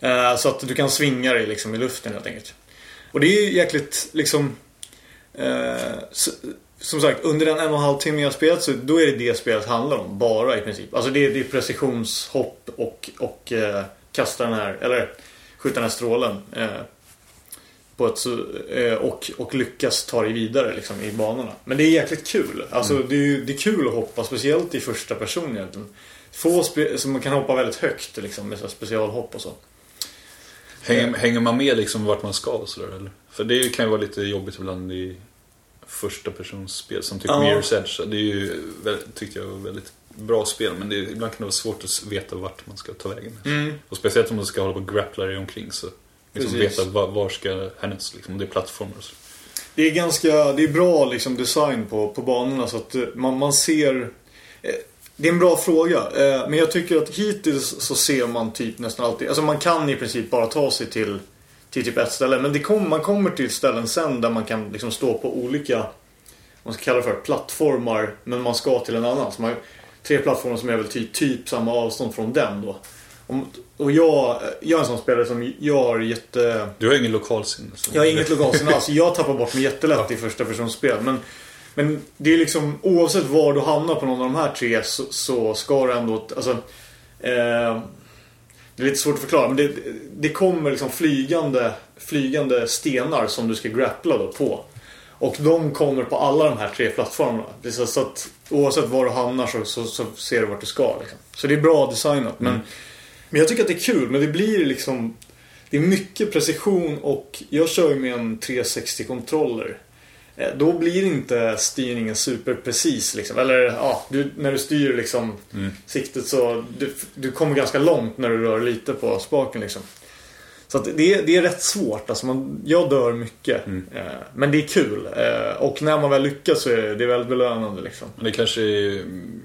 Eh, så att du kan svinga dig liksom i luften helt enkelt. Och det är ju jäkligt liksom... Eh, s- som sagt, under den en och en halv timme jag spelat så då är det det spelet handlar om. Bara i princip. Alltså det är, det är precisionshopp och, och eh, kasta den här, eller skjuta den här strålen. Eh, på ett, eh, och, och lyckas ta dig vidare liksom, i banorna. Men det är jäkligt kul. Alltså, det, är, det är kul att hoppa, speciellt i första person egentligen. Få så man kan hoppa väldigt högt liksom, med så specialhopp och så. Hänger, hänger man med liksom vart man ska och sådär eller? För det kan ju vara lite jobbigt ibland i första persons spel som typ Ja. Mirror's Edge. Det är ju, tyckte jag var väldigt bra spel men det, ibland kan det vara svårt att veta vart man ska ta vägen. Och speciellt om man ska hålla på och grappla dig omkring så liksom Precis. veta var, var ska härnäst liksom, om det är plattformar och så. Det är ganska, det är bra liksom design på, på banorna så att eh, man, man ser eh, Det är en bra fråga. eh, Men jag tycker att hittills så ser man typ nästan alltid Alltså man kan i princip bara ta sig till Till typ ett ställe. Men det kom, man kommer till ställen sen där man kan liksom stå på olika Man ska kalla det för plattformar Men man ska till en annan. Så man, tre plattformar som är väl typ, typ samma avstånd från den då. Och jag, jag är en sån spelare som jag har jätte Du har ingen lokalsinne. så- jag har inget lokalsinne alls. Jag tappar bort mig jättelätt i första personsspel. Men, men det är liksom oavsett var du hamnar på någon av de här tre så, så ska du ändå... Alltså, eh, det är lite svårt att förklara men det, det kommer liksom flygande, flygande stenar som du ska grappla då på. Och de kommer på alla de här tre plattformarna. Så, så att oavsett var du hamnar så, så, så ser du vart du ska. Liksom. Så det är bra designat. Men, men jag tycker att det är kul. Men det blir liksom... Det är mycket precision och jag kör ju med en 360-kontroller. Eh, Då blir inte styrningen superprecis liksom. Eller ja, du, när du styr liksom siktet så du, du kommer ganska långt när du rör lite på spaken liksom. Så det, är, det är rätt svårt. Alltså man, jag dör mycket. Eh, Men det är kul. Eh, Och när man väl lyckas så är det väldigt belönande liksom. Men det kanske är... mm,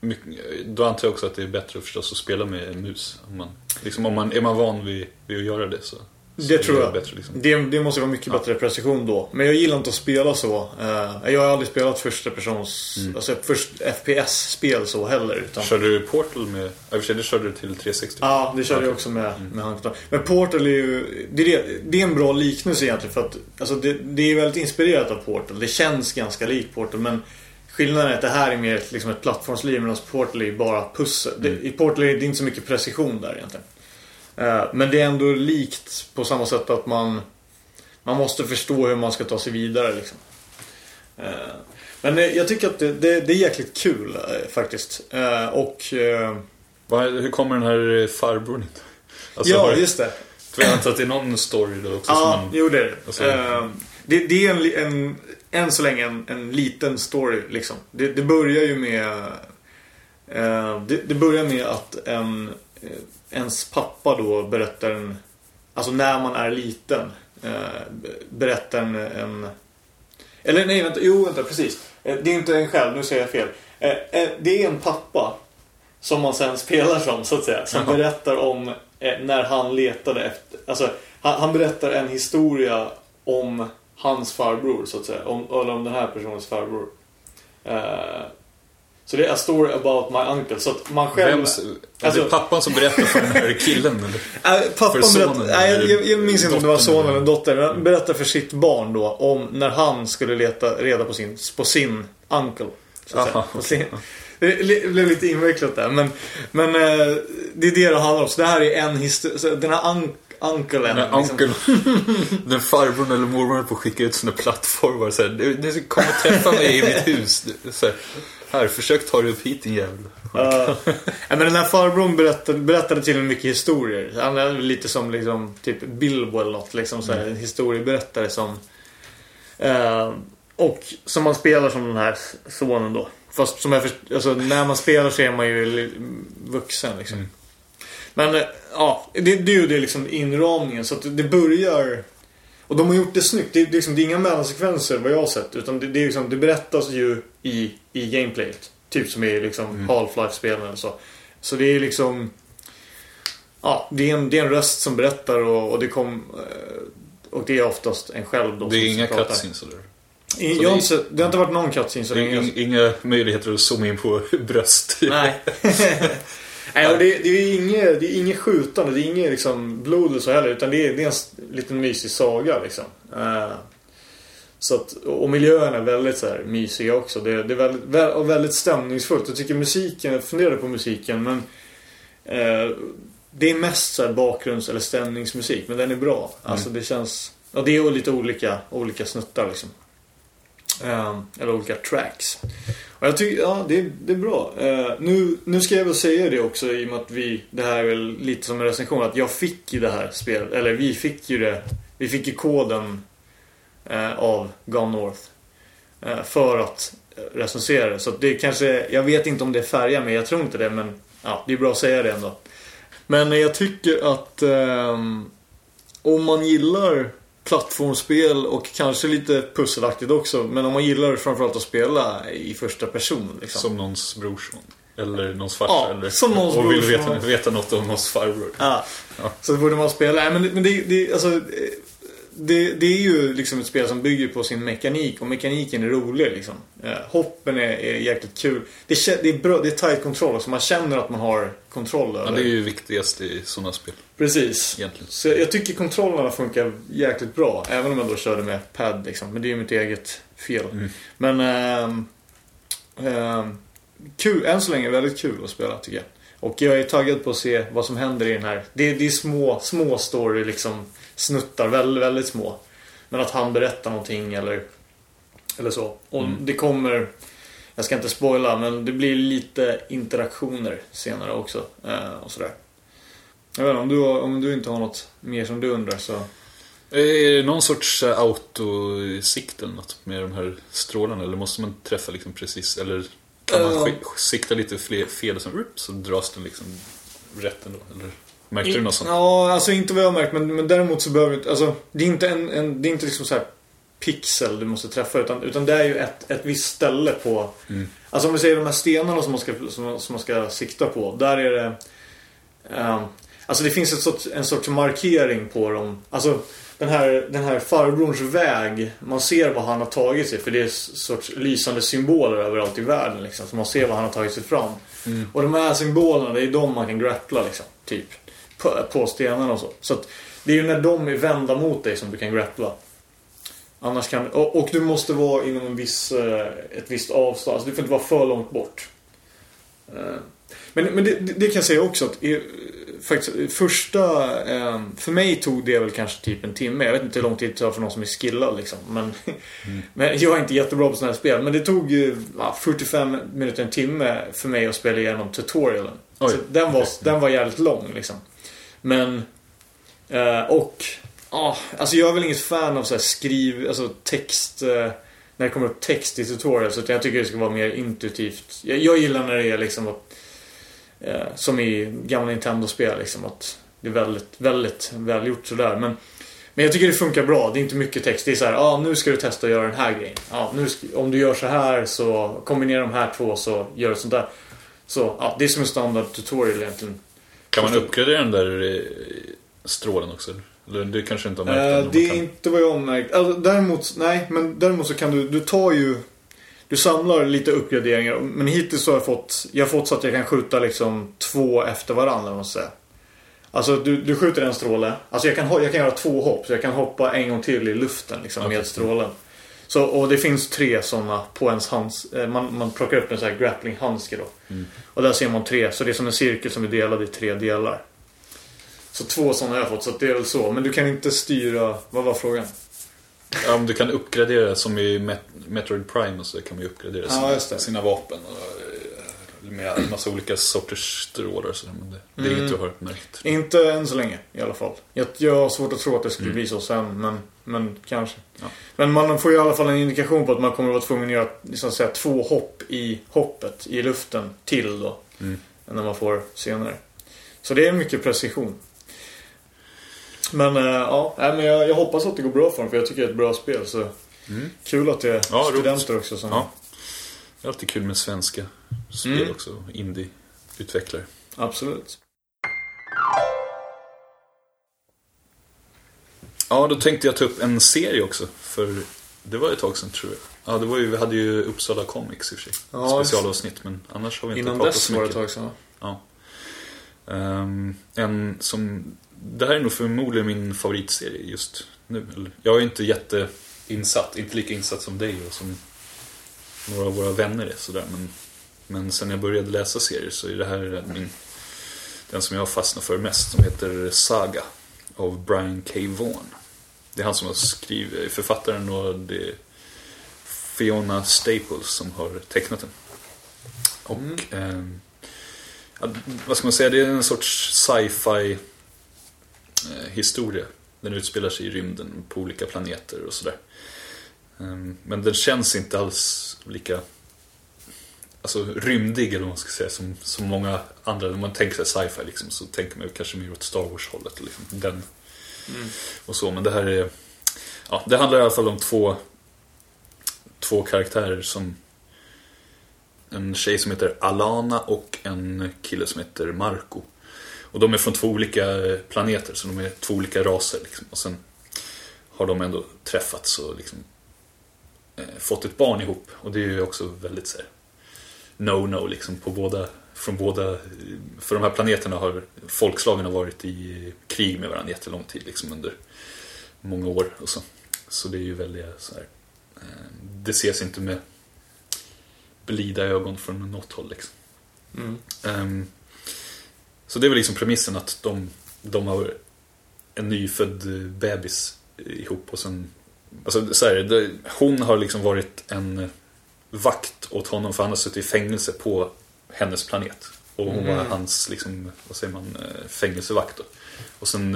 Mycket, då antar jag också att det är bättre förstås att spela med en mus. Om man, liksom, om man, är man van vid, vid att göra det så Det tror jag. Bättre, liksom. Det, det måste vara mycket bättre precision då. Men jag gillar inte att spela så. Eh, Jag har aldrig spelat första persons, alltså först FPS-spel så heller. Utan... Körde du Portal med... Ja, i och för sig, det körde du till 360. Ja, det körde jag Okej. också med, med handkontroll. Men Portal är ju... Det är, det, det är en bra liknelse egentligen för att alltså det, det är väldigt inspirerat av Portal. Det känns ganska likt Portal men skillnaden är att det här är mer liksom ett plattformsliv medan Portal är bara pussel. Det, I Portal är det inte så mycket precision där egentligen. Eh, Men det är ändå likt på samma sätt att man Man måste förstå hur man ska ta sig vidare liksom. Eh, Men eh, jag tycker att det, det, det är jäkligt kul faktiskt. Och Hur kommer den här farbrorn hit? Alltså, Ja, just det. Jag antar att det är någon story då också Ja, man... jo det är. Alltså- det. Det är en, en, än så länge en, en liten story liksom. Det, det börjar ju med... det, det börjar med att en, ens pappa då berättar en... Alltså när man är liten. eh, be- berättar en, en... Eller nej, vänta. Jo, vänta, precis. Eh, Det är inte en själv, nu säger jag fel. Eh, Det är en pappa som man sen spelar som, så att säga. Som Jaha. berättar om när han letade efter... Alltså, han, han berättar en historia om hans farbror, så att säga. Om, eller om den här personens farbror. Så det är A story about my uncle. Så att man själv... Vems, är Alltså- det pappan som berättar för den här killen? Eller? Äh, pappan För sonen berättade, nej, jag, jag, minns inte om det var dottern son eller- eller dotter. Men han berättade för sitt barn då om när han skulle leta reda på sin, på sin uncle. Så att säga. Aha, det blev lite invecklat där. Men, men eh, det är det det handlar om. Så det här är en historia. Den här un, unclen. När liksom- *laughs* den farbrorn eller mormor på att skicka ut sina plattformar så här, du, du kommer träffa mig i mitt hus. Så här, här, försök ta dig upp hit din jävel. Nej, men den här farbrorn berättade, berättade till en mycket historier. Han är lite som liksom, typ Bilbo eller något. Liksom, så här, En historieberättare som... Eh, och som man spelar som den här sonen då. Fast som jag först, alltså, när man spelar så är man ju vuxen liksom. Men eh, ja, det, det är ju det liksom inramningen. Så att det börjar... Och de har gjort det snyggt. Det, är, liksom, det är inga mellansekvenser vad jag har sett. Utan det, det, är liksom, det berättas ju i, i gameplayet. Typ som i liksom Half-Life-spelen eller så. Så det är liksom... Ja, det är en, det är en röst som berättar och, och det kom... eh, Och det är oftast en själv då Det är inga cutscenes eller? Jag har det- inte det har inte varit någon cutscene så Det länge. är ing- inga möjligheter att zooma in på *laughs* bröst. Nej. *laughs* *laughs* Nej, och det, det är inget, det är inget skjutande, det är inget liksom blod eller så heller. Utan det är, det är en liten mysig saga liksom. Eh, så att, och miljöerna är väldigt så här mysiga också. Det, det är väldigt, vä- och väldigt stämningsfullt. Jag tycker musiken, jag funderar på musiken men eh, Det är mest så här bakgrunds eller stämningsmusik men den är bra. Alltså det känns Och det är lite olika, olika snuttar liksom. Ehm, eller olika tracks. Och jag tycker, ja det, det är bra. Ehm, nu, nu ska jag väl säga det också i och med att vi, det här är väl lite som en recension, att jag fick ju det här spelet, eller vi fick ju det, vi fick ju koden eh, av Gone North. Eh, för att recensera det. Så att det kanske, jag vet inte om det färgar mig, jag tror inte det men ja, det är bra att säga det ändå. Men jag tycker att ehm, om man gillar plattformsspel och kanske lite pusselaktigt också. Men om man gillar framförallt att spela i första person. Liksom. Som någons brorson. Eller någons farsa. Ja, eller, som någons och vill veta, veta något om någons farbror. Ja. Ja. Så borde man spela. Nej, men men det, det, alltså, eh, det, det är ju liksom ett spel som bygger på sin mekanik och mekaniken är rolig liksom. Eh, hoppen är, är jäkligt kul. Det, det är bra, det är tight kontroll också. Man känner att man har kontroll över Ja, det är ju viktigast i sådana spel. Precis. Egentligen. Så jag tycker kontrollerna funkar jäkligt bra. Även om jag då körde med pad liksom. Men det är ju mitt eget fel. Mm. Men ehm, ehm, kul, än så länge väldigt kul att spela tycker jag. Och jag är taggad på att se vad som händer i den här. Det, det är små, små story liksom. Snuttar, väldigt, väldigt små. Men att han berättar någonting eller, eller så. Och Mm. det kommer, jag ska inte spoila, men det blir lite interaktioner senare också. Eh, och sådär. Jag vet inte, om du, om du inte har något mer som du undrar så... Är det någon sorts eh, autosikt eller något med de här strålarna? Eller måste man träffa liksom precis? Eller kan man Eh. sk- sikta lite fler, fel och så, så dras den liksom rätt ändå? Eller märkte du något sånt? Ja, alltså inte vad jag har märkt, men, men däremot så behöver inte... Alltså, det är inte en, en det är inte liksom så här pixel du måste träffa, utan, utan det är ju ett, ett visst ställe på... Mm. Alltså om vi säger de här stenarna som man ska, som, som man ska sikta på, där är det... ehm, alltså det finns ett sorts, en sorts markering på dem. Alltså den här, den här farbrorns väg, man ser vad han har tagit sig, för det är sorts lysande symboler överallt i världen liksom, så man ser vad han har tagit sig fram. Och de här symbolerna, det är de man kan grappla liksom, typ. På, på stenarna och så. Så att det är ju när de är vända mot dig som du kan grappla. Annars kan, och, och du måste vara inom en viss, eh, ett visst avstånd. Alltså du får inte vara för långt bort. Eh, Men, men det, det kan jag säga också att eh, faktiskt, första... eh, För mig tog det väl kanske typ en timme. Jag vet inte hur lång tid det tar för någon som är skillad liksom. Men, *laughs* men jag är inte jättebra på sådana här spel. Men det tog ja, 45 minuter, en timme för mig att spela igenom tutorialen. Oj. Så den, var, den var jävligt lång liksom. Men... Eh, och... Ja, alltså jag är väl inget fan av så här skriv... Alltså text... Eh, när det kommer upp text i tutorials. Utan jag tycker det ska vara mer intuitivt. Jag, jag gillar när det är liksom att... Eh, som i gamla Nintendo-spel liksom. Att det är väldigt, väldigt välgjort sådär. Men, men jag tycker det funkar bra. Det är inte mycket text. Det är så här, ja ah, nu ska du testa att göra den här grejen. Ja, nu ska, om du gör så här så kombinera de här två så gör du sånt där. Så ja, det är som en standard tutorial egentligen. Kan man uppgradera den där eh, strålen också? Eller du kanske inte har märkt om det är inte vad jag har märkt. Alltså, däremot, nej, men däremot så kan du, du tar ju... du samlar lite uppgraderingar. Men hittills så har jag fått, jag har fått så att jag kan skjuta liksom två efter varandra. Måste säga. Alltså du, du skjuter en stråle. Alltså jag kan, jag kan göra två hopp. Så jag kan hoppa en gång till i luften liksom, med strålen. Så, och det finns tre sådana på ens hands. eh, Man, man plockar upp en sån här grappling-handske då. Och där ser man tre. Så det är som en cirkel som är delad i tre delar. Så två sådana har jag fått. Så att det är väl så. Men du kan inte styra... Vad var frågan? Ja, men du kan uppgradera som i Met- Metroid Prime och så kan man ju uppgradera Ja, sina, det. sina vapen. Och, eh, med en massa olika sorters strålar och sådär. Men det, det är Mm. inget jag har märkt. Inte än så länge i alla fall. Jag, jag har svårt att tro att det skulle bli så sen, men, men kanske. Ja. Men man får ju i alla fall en indikation på att man kommer att vara tvungen att göra liksom, säga, två hopp i hoppet, i luften, till då. Mm. Än när man får senare. Så det är mycket precision. Men äh, ja, men jag, jag hoppas att det går bra för dem, för jag tycker det är ett bra spel. Så Kul att det är Ja, roligt. studenter också som... Ja. Det är alltid kul med svenska spel Mm. också. Indie-utvecklare. Absolut. Ja, då tänkte jag ta upp en serie också. För det var ett tag sedan tror jag. Ja, det var ju, vi hade ju Uppsala Comics i och för sig. Ja, Specialavsnitt, men annars har vi inte Innan pratat dess så var det mycket. ett tag sedan? Ja. Ehm, en som... Det här är nog förmodligen min favoritserie just nu. Jag är inte jätteinsatt, inte lika insatt som dig och som några av våra vänner är sådär. Men, men sen jag började läsa serier så är det här min, den som jag har fastnat för mest. Som heter Saga av Brian K. Vaughan. Det är han som har skrivit, författaren och det är Fiona Staples som har tecknat den. Och ehm, ja, vad ska man säga, det är en sorts sci-fi eh, historia. Den utspelar sig i rymden på olika planeter och sådär. Ehm, Men den känns inte alls lika alltså, rymdig eller vad man ska säga som, som många andra. När man tänker sig sci-fi liksom, så tänker man kanske mer åt Star Wars-hållet. Liksom, den och så. Men det här är... Ja, det handlar i alla fall om två, två karaktärer som en tjej som heter Alana och en kille som heter Marco. Och de är från två olika planeter, så de är två olika raser. Liksom. Och sen har de ändå träffats och liksom, eh, fått ett barn ihop. Och det är ju också väldigt så här, no-no liksom på båda, från båda, för de här planeterna har folkslagen har varit i krig med varandra jättelång tid liksom under många år och så. Så det är ju väldigt så här, eh, det ses inte med blida ögon från något håll liksom. Mm. Ehm, så det är väl liksom premissen att de, de har en nyfödd eh, bebis ihop och sen Alltså så här, det, hon har liksom varit en vakt åt honom för han har suttit i fängelse på hennes planet. Och hon var hans, liksom, vad säger man, eh, fängelsevakt då. Och sen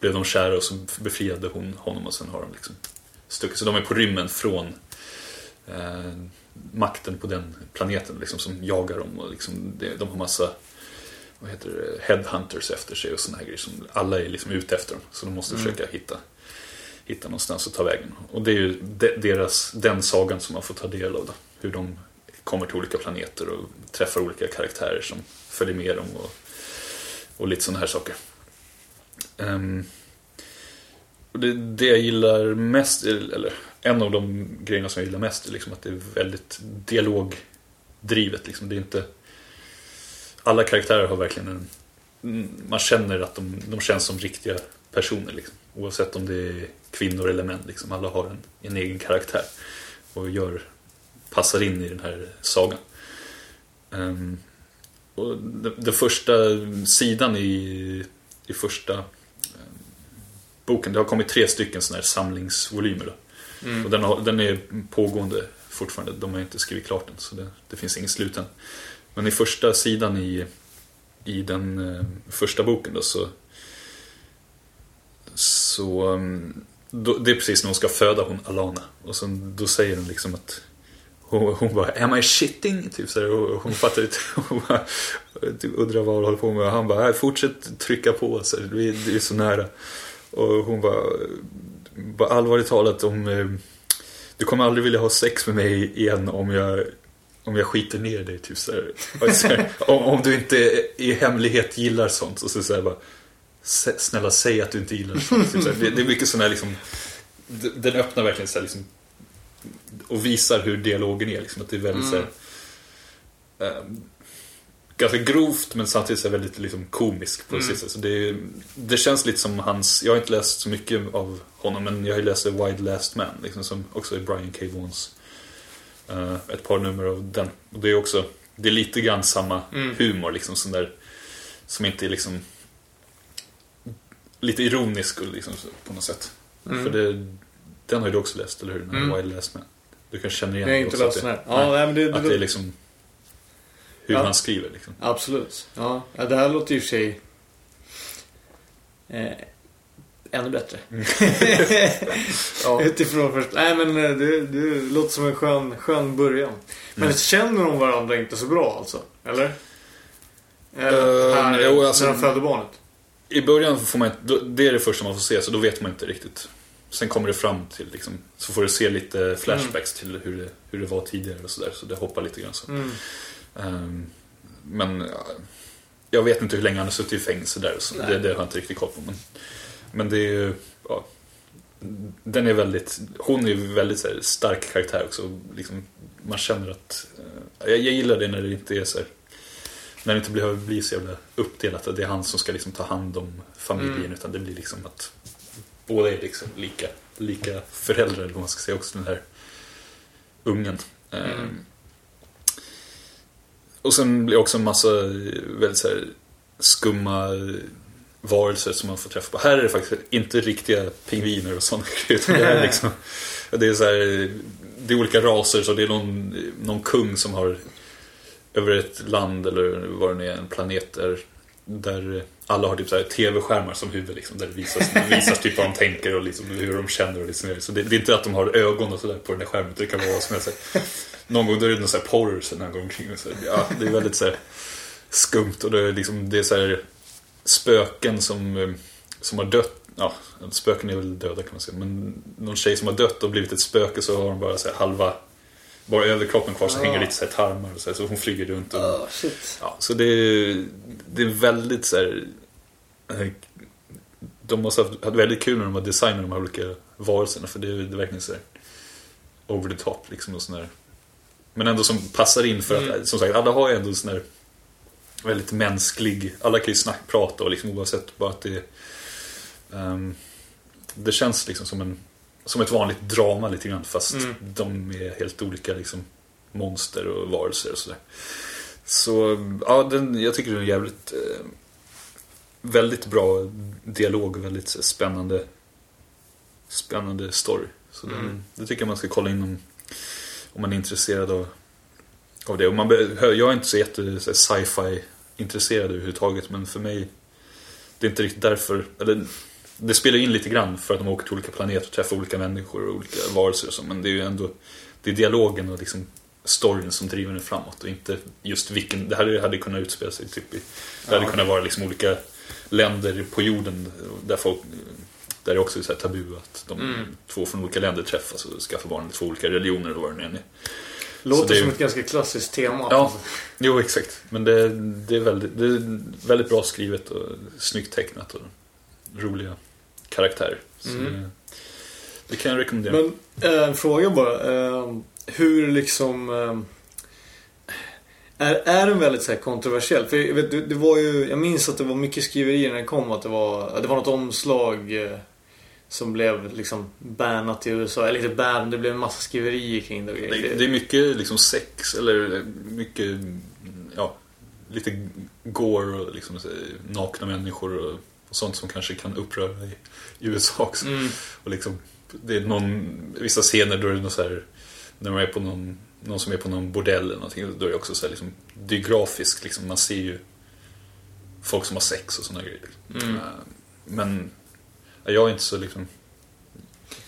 blev de kära och så befriade hon honom och sen har de liksom stuckit. Så de är på rymmen från eh, makten på den planeten liksom, som jagar dem. Och liksom, de har massa vad heter det, headhunters efter sig och såna här grejer. Som alla är liksom ute efter dem. Så de måste försöka hitta, hitta någonstans att ta vägen. Och det är ju deras, den sagan som man får ta del av. Då. Hur de kommer till olika planeter och träffar olika karaktärer som följer med dem. Och, och lite sådana här saker. Um, och det, det jag gillar mest, eller en av de grejerna som jag gillar mest är liksom att det är väldigt dialogdrivet. Liksom. Det är inte, alla karaktärer har verkligen en... Man känner att de, de känns som riktiga personer. Liksom. Oavsett om det är kvinnor eller män. Liksom. Alla har en, en egen karaktär. Och gör, passar in i den här sagan. Ehm, och den, första sidan i, i första ehm, boken, det har kommit tre stycken sådana här samlingsvolymer. Då. Och den, har, den är pågående fortfarande, de har inte skrivit klart den så det, det finns ingen slut än. Men i första sidan i, i den eh, första boken då så så um, då, det är precis när hon ska föda hon Alana och sen, då säger hon liksom att hon, hon bara Am I shitting? Typ så och hon fattar inte. *laughs* Hon bara, typ undrar vad hon håller på med. Och han bara "Nej, Fortsätt trycka på. Så här, det, är, det är så nära. Och hon bara, bara allvarligt talat om eh, Du kommer aldrig vilja ha sex med mig igen om jag om jag skiter ner dig, typ så här. Så *laughs* om, om du inte i hemlighet gillar sånt. Och så säger bara "S- Snälla säg att du inte gillar sånt. *laughs* Typ. Det, det är mycket sån här liksom Den öppnar verkligen så här liksom och visar hur dialogen är. Liksom, att det är väldigt så här, eh, ganska grovt men samtidigt så väldigt liksom, komisk på mm. Så det, det känns lite som hans, jag har inte läst så mycket av honom men jag har ju läst The Wide Last Man liksom, som också är Brian K. Vaughns eh, ett par nummer av den. Och det är också, det är lite grann samma humor liksom sån där som inte är liksom lite ironisk liksom, på något sätt. För det, den har ju du också läst, eller hur? Den här Wide Last Man. Du kanske känner igen Jag har det inte läst den det- här. Ja, nej, men det, att det, det är liksom hur Ja. han skriver liksom. Absolut. Ja, ja, det här låter ju för sig eh, ännu bättre. *laughs* Ja. Utifrån först. Nej men eh, det, det låter som en skön, skön början. Men Mm. känner de varandra inte så bra alltså? Eller? Eller Eh, här, jo, alltså- när de födde barnet? I början får man det är det första man får se, så då vet man inte riktigt. Sen kommer det fram till, liksom, så får du se lite flashbacks till hur det, hur det var tidigare och sådär. Så det hoppar lite grann så. Mm. Ehm, men ja, jag vet inte hur länge han har suttit i fängelse där. Så det, det har jag inte riktigt koll på. Men, men det är ju, ja, den är väldigt, hon är ju väldigt här, stark karaktär också. Liksom, man känner att, eh, jag, jag gillar det när det inte är så här, när det inte behöver bli så jävla uppdelat att det är han som ska liksom ta hand om familjen. Mm. Utan det blir liksom att båda är liksom lika, lika föräldrar, eller vad man ska säga också, den här ungen. Mm. Ehm, och sen blir det också en massa väldigt så här skumma varelser som man får träffa på. Här är det faktiskt inte riktiga pingviner och sådana *laughs* utan Det är, *laughs* liksom, det är så här, det är olika raser så det är någon, någon kung som har över ett land eller vad det nu är, en planet där, där alla har typ så här tv-skärmar som huvud liksom, där det visas, det *laughs* visas typ vad de tänker och liksom hur de känner och liksom, så det, det är inte att de har ögon och sådär på den där skärmen det kan vara vad som helst. Någon gång då är det någon sån här porr som går omkring och så här, ja, det är väldigt så här skumt och det är liksom, det är så här spöken som, som har dött Ja, spöken är väl döda kan man säga. Men någon tjej som har dött och blivit ett spöke så har hon bara så här halva bara överkroppen kvar så hänger lite så här tarmar och så, här, så hon flyger runt. Och, Oh. Ja, så det är, det är väldigt så här, eh, De måste ha haft väldigt kul när de har designat de här olika varelserna för det är, det är verkligen så här over the top liksom och sån där. Men ändå som passar in för att, som sagt, alla har ju ändå en sån här väldigt mänsklig, alla kan ju snack, prata och liksom oavsett bara att det ehm, det känns liksom som en som ett vanligt drama lite grann fast Mm. de är helt olika liksom monster och varelser och sådär. Så ja, den, jag tycker det är jävligt eh, väldigt bra dialog och väldigt spännande spännande story. Så den, Mm. det tycker jag man ska kolla in om, om man är intresserad av, av det. Och man jag är inte så jätte sci-fi intresserad överhuvudtaget men för mig det är inte riktigt därför, eller det spelar in lite grann för att de åker till olika planeter och träffar olika människor och olika varelser och så, men det är ju ändå det är dialogen och liksom storyn som driver den framåt och inte just vilken, det här hade kunnat utspela sig typ i, det hade kunnat vara liksom olika länder på jorden där folk där det också är så här tabu att de Mm. två från olika länder träffas och skaffar barn, två olika religioner och vad det nu är. Låter det som ett ganska klassiskt tema. Ja, jo exakt. Men det, det, är väldigt, det är väldigt bra skrivet och snyggt tecknat och roliga karaktärer. Mm. det, kan jag rekommendera. Men eh, en fråga bara. Eh, hur liksom... Eh, är, är den väldigt så här kontroversiell? För jag, vet, det, det var ju, jag minns att det var mycket skriverier när den kom. Att det var, det var något omslag eh, som blev liksom bannat i USA. Eller inte ban, det blev en massa skriverier kring det. det, det är mycket liksom sex eller mycket, ja, lite gore och liksom så nakna människor och, och sånt som kanske kan uppröra i, i USA också. Mm. Och liksom, det är någon, vissa scener då är det någon så här, när man är på någon, någon som är på någon bordell eller någonting, då är det också så här, liksom, det är grafiskt liksom, man ser ju folk som har sex och sådana grejer. Mm. Eh, Men ja, jag är inte så liksom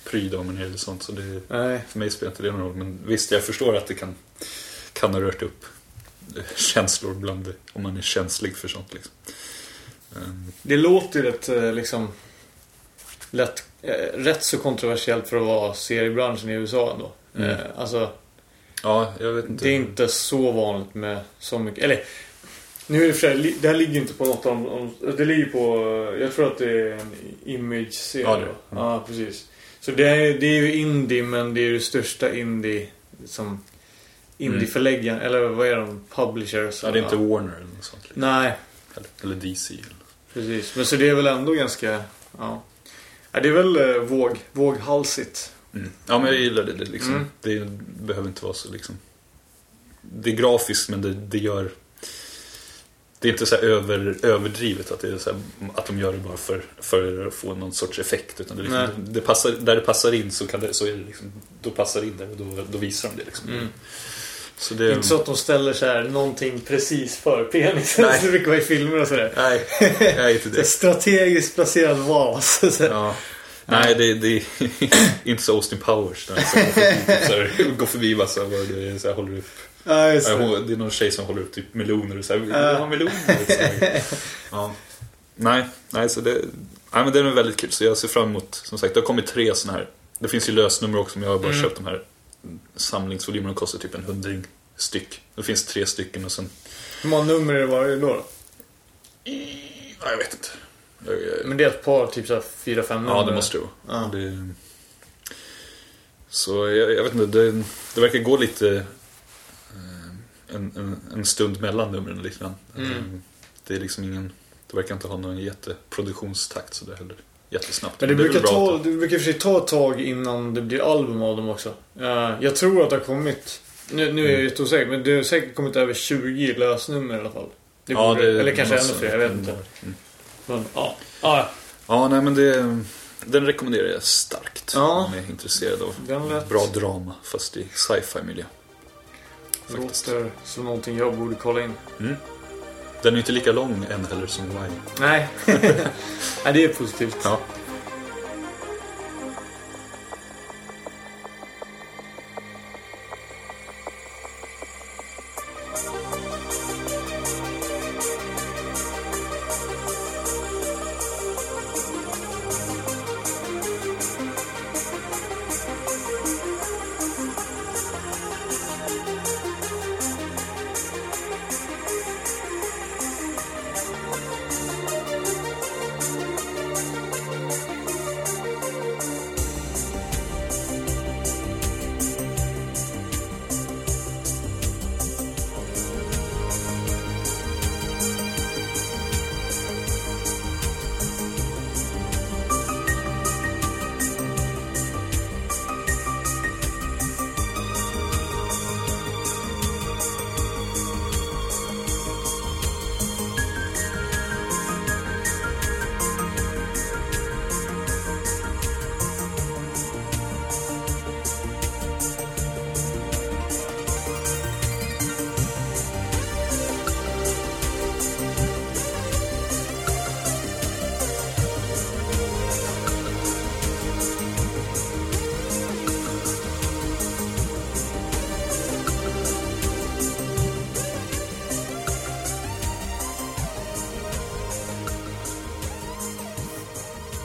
pryd av mig när det gäller sånt, så det, Nej. för mig spelar inte det någon roll. Men visst, jag förstår att det kan, kan ha rört upp eh, känslor bland om man är känslig för sånt. Liksom. Det låter ju rätt eh, liksom... Lätt, eh, rätt så kontroversiellt för att vara seriebranschen i USA ändå. Mm. Eh, alltså, Ja, jag vet inte. det är inte så vanligt med så mycket. Eller, nu är det för det här ligger inte på något de- de... Det ligger på... Jag tror att det är en image-serie. Ja, det det. ja, precis. Så det är, det är ju indie men det är ju det största indie som Indieförläggaren, eller vad är de? Publishers? Ja, det är inte Warner eller något sånt. Liksom. Nej, Eller, eller DC. Eller. Precis. Men så det är väl ändå ganska... Ja. ja det är väl eh, våg, våghalsigt. Mm. Ja, men jag gillar det. Det, liksom, Mm. det behöver inte vara så liksom... Det är grafiskt men det, det gör... Det är inte så här över, överdrivet att, det är så här, att de gör det bara för, för att få någon sorts effekt. Utan det, liksom, det passar, där det passar in så, kan det, så är det liksom, då passar det in där och då, då visar de det. Liksom. Mm. Så det Inte så att de ställer så här någonting precis för penisen. Nej. *laughs* Så mycket var i filmer och sådär. Nej, nej inte det. *laughs* strategiskt placerad vas. Ja. Nej, det, det är *laughs* inte så Austin Powers. Där, så går förbi, går förbi massa det är, så här, håller upp. Ja, just det. Det är någon tjej som håller upp typ meloner och så här, vill du ha meloner? Ja. Nej, nej, så det, nej, men det är väldigt kul. Så jag ser fram emot, som sagt, det har kommit tre sådana här. Det finns ju lösnummer också, men jag har bara Mm. köpt de här samlingsvolymerna. Kostar typ en hundring styck. Det finns tre stycken och sen, Hur många nummer är det varje då? då? ja, jag vet inte. Jag, jag, Men det är ett par, typ såhär fyra, fem nummer. Ja, det måste det vara. Ja. Det, så jag, jag vet inte, det, det verkar gå lite eh, en, en, en stund mellan numren lite grann. Mm. Eh, Det är liksom ingen, det verkar inte ha någon jätteproduktionstakt så det är heller jättesnabbt. Men det brukar, ta, det brukar för sig ta ett tag innan det blir album av dem också. Eh, jag tror att det har kommit, nu, nu är jag lite osäker, men det har säkert kommit över 20 lösnummer i alla fall. Det Ja, borde, det- eller kanske ännu fler, jag vet inte. Mm. Men, ja. Ja, Ja, nej men det, den rekommenderar jag starkt. Ja. Om jag är intresserad av lät- bra drama fast i sci-fi miljö. Faktiskt. låter som någonting jag borde kolla in. Den är inte lika lång än heller som Wine. Nej. *laughs* Nej, det är positivt. Ja.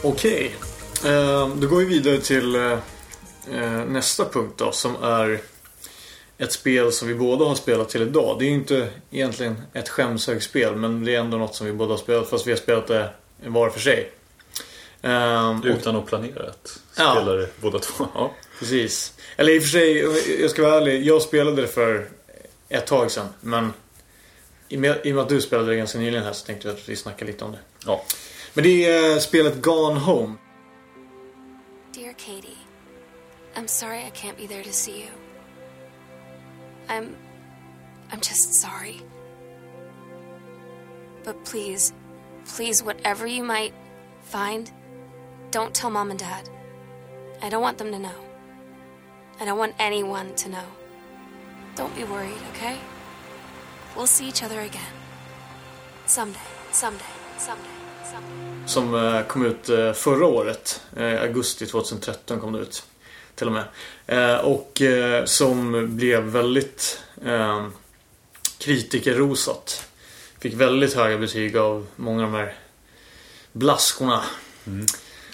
Okej. Eh, då går vi vidare till eh, eh, nästa punkt då som är ett spel som vi båda har spelat till idag. Det är ju inte egentligen ett skämshögspel men det är ändå något som vi båda har spelat fast vi har spelat det var för sig. Eh, och, Utan att planera att Ja. spela det båda två. Ja. precis. Eller i och för sig, jag ska vara ärlig. Jag spelade det för ett tag sedan men i och med, i och med att du spelade det ganska nyligen här så tänkte jag att vi snackar lite om det. ja. Men det är eh, spelet Gone Home. Dear Katie, I'm sorry I can't be there to see you. I'm. I'm just sorry. But please, please, whatever you might find, don't tell mom and dad. I don't want them to know. I don't want anyone to know. Don't be worried, okay? We'll see each other again. Someday, someday, someday, someday. Som eh, kom ut eh, förra året. Eh, augusti 2013 kom det ut. Till och med. Och som blev väldigt kritikerrosat. Fick väldigt höga betyg av många av de här blaskorna.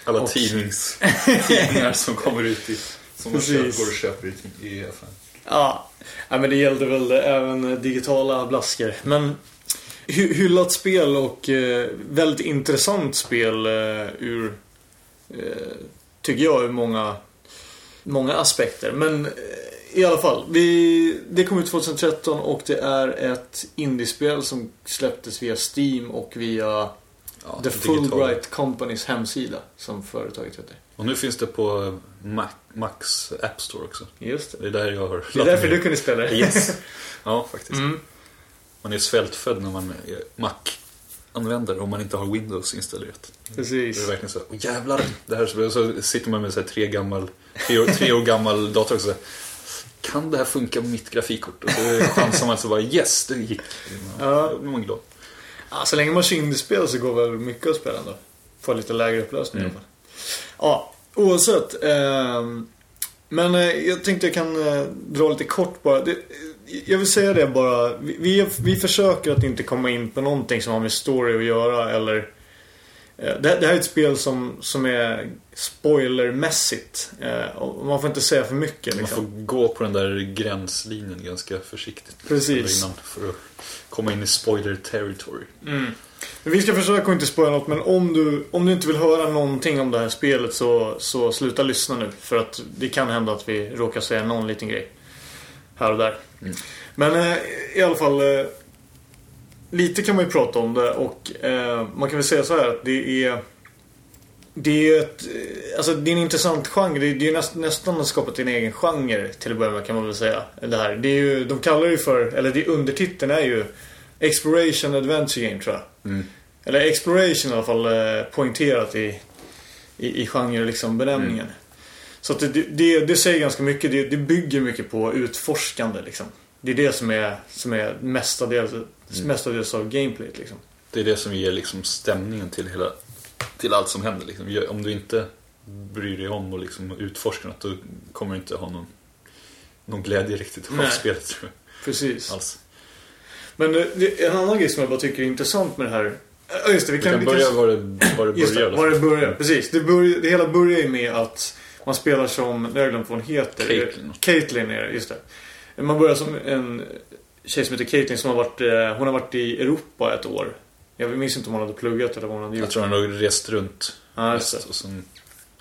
Alla Och- tidnings, *laughs* tidningar som kommer ut i, som man köper, går och köper i, i affären. Ja, ja men det gällde väl även digitala blaskor. Men hyllat spel och eh, väldigt intressant spel eh, ur eh, tycker jag, ur många, många aspekter. Men eh, i alla fall. Vi, det kom ut 2013 och det är ett indiespel som släpptes via Steam och via Ja, The. Fulbright Companys hemsida. Som företaget heter. Och nu finns det på Mac, Max App Store också. Just det. Det är där jag har Det är därför du kunde spela det. Yes. *laughs* Ja, faktiskt. Mm. Man är svältfödd när man är Mac-användare om man inte har Windows installerat. Det Precis. är verkligen så, åh jävlar, det här är så, sitter man med så här tre, gammal, tre, år, tre år gammal dator och så här, kan det här funka med mitt grafikkort? Och så chansar man så bara yes, det gick. Ja. Då blir man glad. Ja, så länge man kör indiespel så går väl mycket att spela ändå. Får lite lägre upplösning Mm. i alla fall. Ja, oavsett. ehm, men eh, jag tänkte jag kan eh, dra lite kort bara. Det, jag vill säga det bara. Vi, vi, vi försöker att inte komma in på någonting som har med story att göra eller eh, det, det här är ett spel som, som är spoilermässigt. Eh, och man får inte säga för mycket. Man Liksom. får gå på den där gränslinjen ganska försiktigt. Precis. Innan för att komma in i spoiler territory. Men vi ska försöka att inte spoila något men om du, om du inte vill höra någonting om det här spelet så, så sluta lyssna nu. För att det kan hända att vi råkar säga någon liten grej. Här och där. Men eh, i alla fall. Eh, lite kan man ju prata om det och eh, man kan väl säga så här att det är det är, ett, alltså det är en intressant genre. Det är, det är näst, nästan skapat en egen genre till att börja med kan man väl säga. Det här. Det är ju, de kallar det ju för, eller det, undertiteln är ju Exploration Adventure Game tror jag. Mm. Eller Exploration i alla fall poängterat i, i, i genre liksom benämningen. Så det, det, det säger ganska mycket. Det, det bygger mycket på utforskande liksom. Det är det som är, som är mestadels, mestadels av gameplayet liksom. Det är det som ger liksom stämningen till, hela, till allt som händer. Liksom. Om du inte bryr dig om och liksom utforska något då kommer du inte ha någon, någon glädje riktigt av Nej. spelet tror Precis. jag. Alls. Men eh, en annan grej som jag bara tycker är intressant med det här. Ja just det, vi Vi kan, kan vi börja kan var det, var det Just börjar. det, var det börjar. Precis. Det, börjar, det hela börjar ju med att man spelar som, nu har jag glömt vad hon heter. Caitlyn. Caitlyn är det, just det. Man börjar som en tjej som heter Caitlyn som har varit, eh, hon har varit i Europa ett år. Jag minns inte om hon hade pluggat eller vad hon hade gjort. Jag tror han har rest runt mest det. och sen,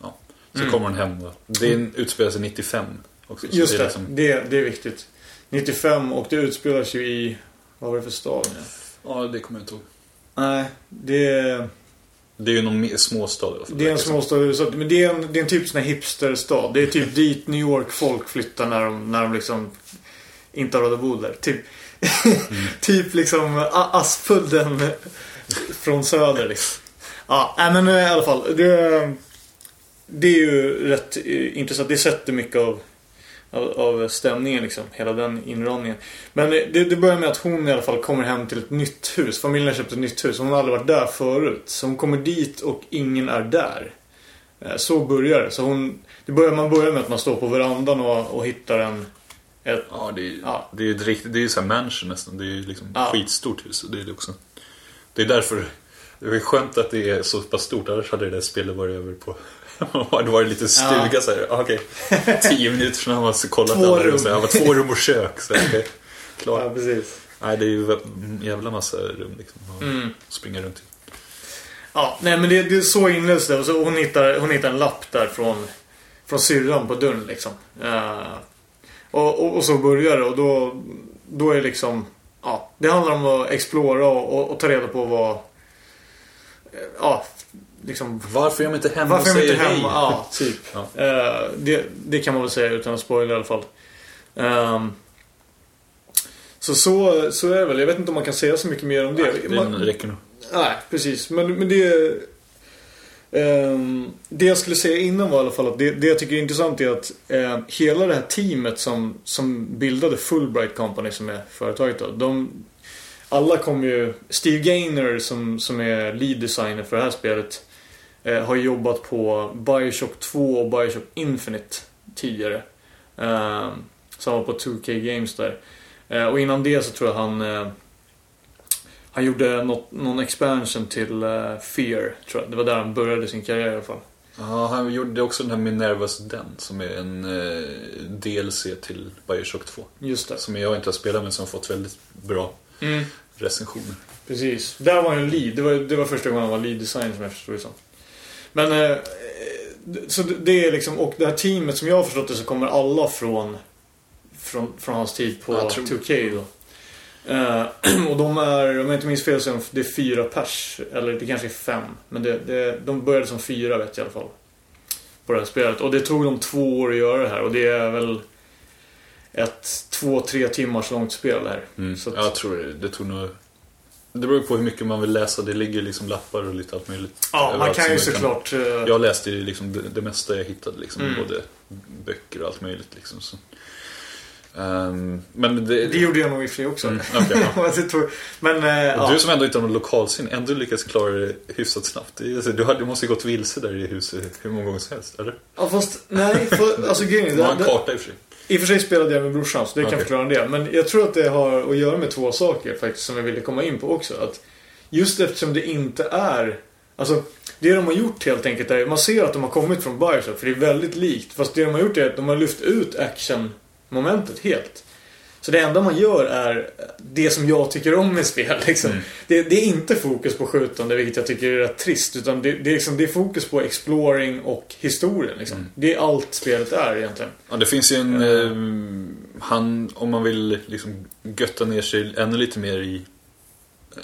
ja, så Mm. kommer hon hem då. Det är en, utspelar sig 95 också. så Just det. det, är liksom- det, det är viktigt. 95 och det utspelar sig i, vad var det för stad? Ja, det kommer jag inte ihåg. Nej, det är... Det är ju någon småstad. Det är en småstad i USA. Men det är en, det är en typ sån här hipsterstad. Det är typ dit New York-folk flyttar när de, när de liksom inte har råd att bo där. Typ, *laughs* typ liksom Aspudden från söder liksom. Ja, men i alla fall. Det, det är ju rätt eh, intressant. Det sätter mycket av, av, av stämningen liksom. Hela den inramningen. Men det, det börjar med att hon i alla fall kommer hem till ett nytt hus. Familjen har köpt ett nytt hus. Hon har aldrig varit där förut. Så hon kommer dit och ingen är där. Eh, Så börjar det. Så hon, det börjar, man börjar med att man står på verandan och, och hittar en... Ett, Ja, det är, Ja. det är ett riktigt, det är ju så här mansion nästan. Det är ju liksom Ja. skitstort hus. Det är det också. Det är därför, det är skönt att det är så pass stort. Annars hade det där spelet varit över på, *laughs* det var en liten stuga Ja. så här. ah, Okej, tio minuter sedan har man kollat Två alla rum. Så här, ja, två rum och kök. Så här, okej, klart. *laughs* ja, precis. Nej, det är ju en jävla massa rum liksom. att Mm. Springa runt i. Ja, nej men det, det är så inleds det. Och så hon hittar, hon hittar en lapp där från, från syrran på dörren liksom. Eh, och, och, och så börjar det och då, då är det liksom... Ja, det handlar om att explora och, och, och ta reda på vad... eh, Ja, liksom... Varför är de inte hemma Varför och säger inte hej? hemma? Ja, typ. Ja. Eh, det, det kan man väl säga utan att spoila i alla fall. Ehm, så, så, så är det väl. Jag vet inte om man kan säga så mycket mer om det. Det Man- räcker nog. Nej, precis. Men, men det... ehm, det jag skulle säga innan var i alla fall att det, det jag tycker är intressant är att eh, hela det här teamet som, som bildade Fulbright Company som är företaget då. De, alla kom ju... Steve Gaynor som, som är lead designer för det här spelet eh, har jobbat på Bioshock 2 och Bioshock Infinite tidigare. Eh, så han var på 2K Games där. Eh, och innan det så tror jag han... Eh, han gjorde något, någon expansion till eh, Fear, tror jag. Det var där han började sin karriär i alla fall. Ja, han gjorde också den här Minervas Den som är en eh, DLC till Bioshock 2. Just det. Som jag inte har spelat men som har fått väldigt bra Mm. recensioner. Precis. Där var han lead. Det var, det var första gången han var lead designer som jag förstod det som. Men eh, så det- är liksom, och det här teamet som jag har förstått det så kommer alla från från, från hans tid på Jag tror- 2K då. Eh, *clears throat* och de är, om jag inte minns fel så är de- det fyra pers. Eller det kanske är fem. Men det, det, de började som fyra vet jag i alla fall. På det här spelet. Och det tog dem två år att göra det här. Och det är väl ett två, tre timmars långt spel det här. Mm. Så att- Jag tror det, det tog nog... Det beror på hur mycket man vill läsa. Det ligger liksom lappar och lite allt möjligt. Ja, man kan ju såklart... eh, Jag läste ju liksom det, det mesta jag hittade. Liksom, Mm. Både böcker och allt möjligt. Liksom, så. Ehm, men det... Det gjorde jag nog i och för sig också. Mm, okej, *laughs* ja. Men det ja. Du som ändå inte har någon lokalsinne, ändå lyckas klara det hyfsat snabbt. Det alltså, du, har, du måste ju gått vilse där i huset hur många gånger som helst, eller? Ja, fast nej. För, alltså grejen har en det- karta i och för sig. I och för sig spelade jag med brorsan, så det kan Okej. förklara del. Men jag tror att det har att göra med två saker faktiskt, som jag ville komma in på också. Att just eftersom det inte är... Alltså, det de har gjort helt enkelt är... Man ser att de har kommit från Bioshock, för det är väldigt likt. Fast det de har gjort är att de har lyft ut action-momentet helt. Så det enda man gör är det som jag tycker om med spel. Liksom. Mm. Det, det är inte fokus på skjutande, vilket jag tycker är rätt trist. Utan det, det, är, liksom, det är fokus på exploring och historien. Liksom. Mm. Det är allt spelet är egentligen. Ja, det finns ju en... ehm, han, om man vill liksom götta ner sig ännu lite mer i eh,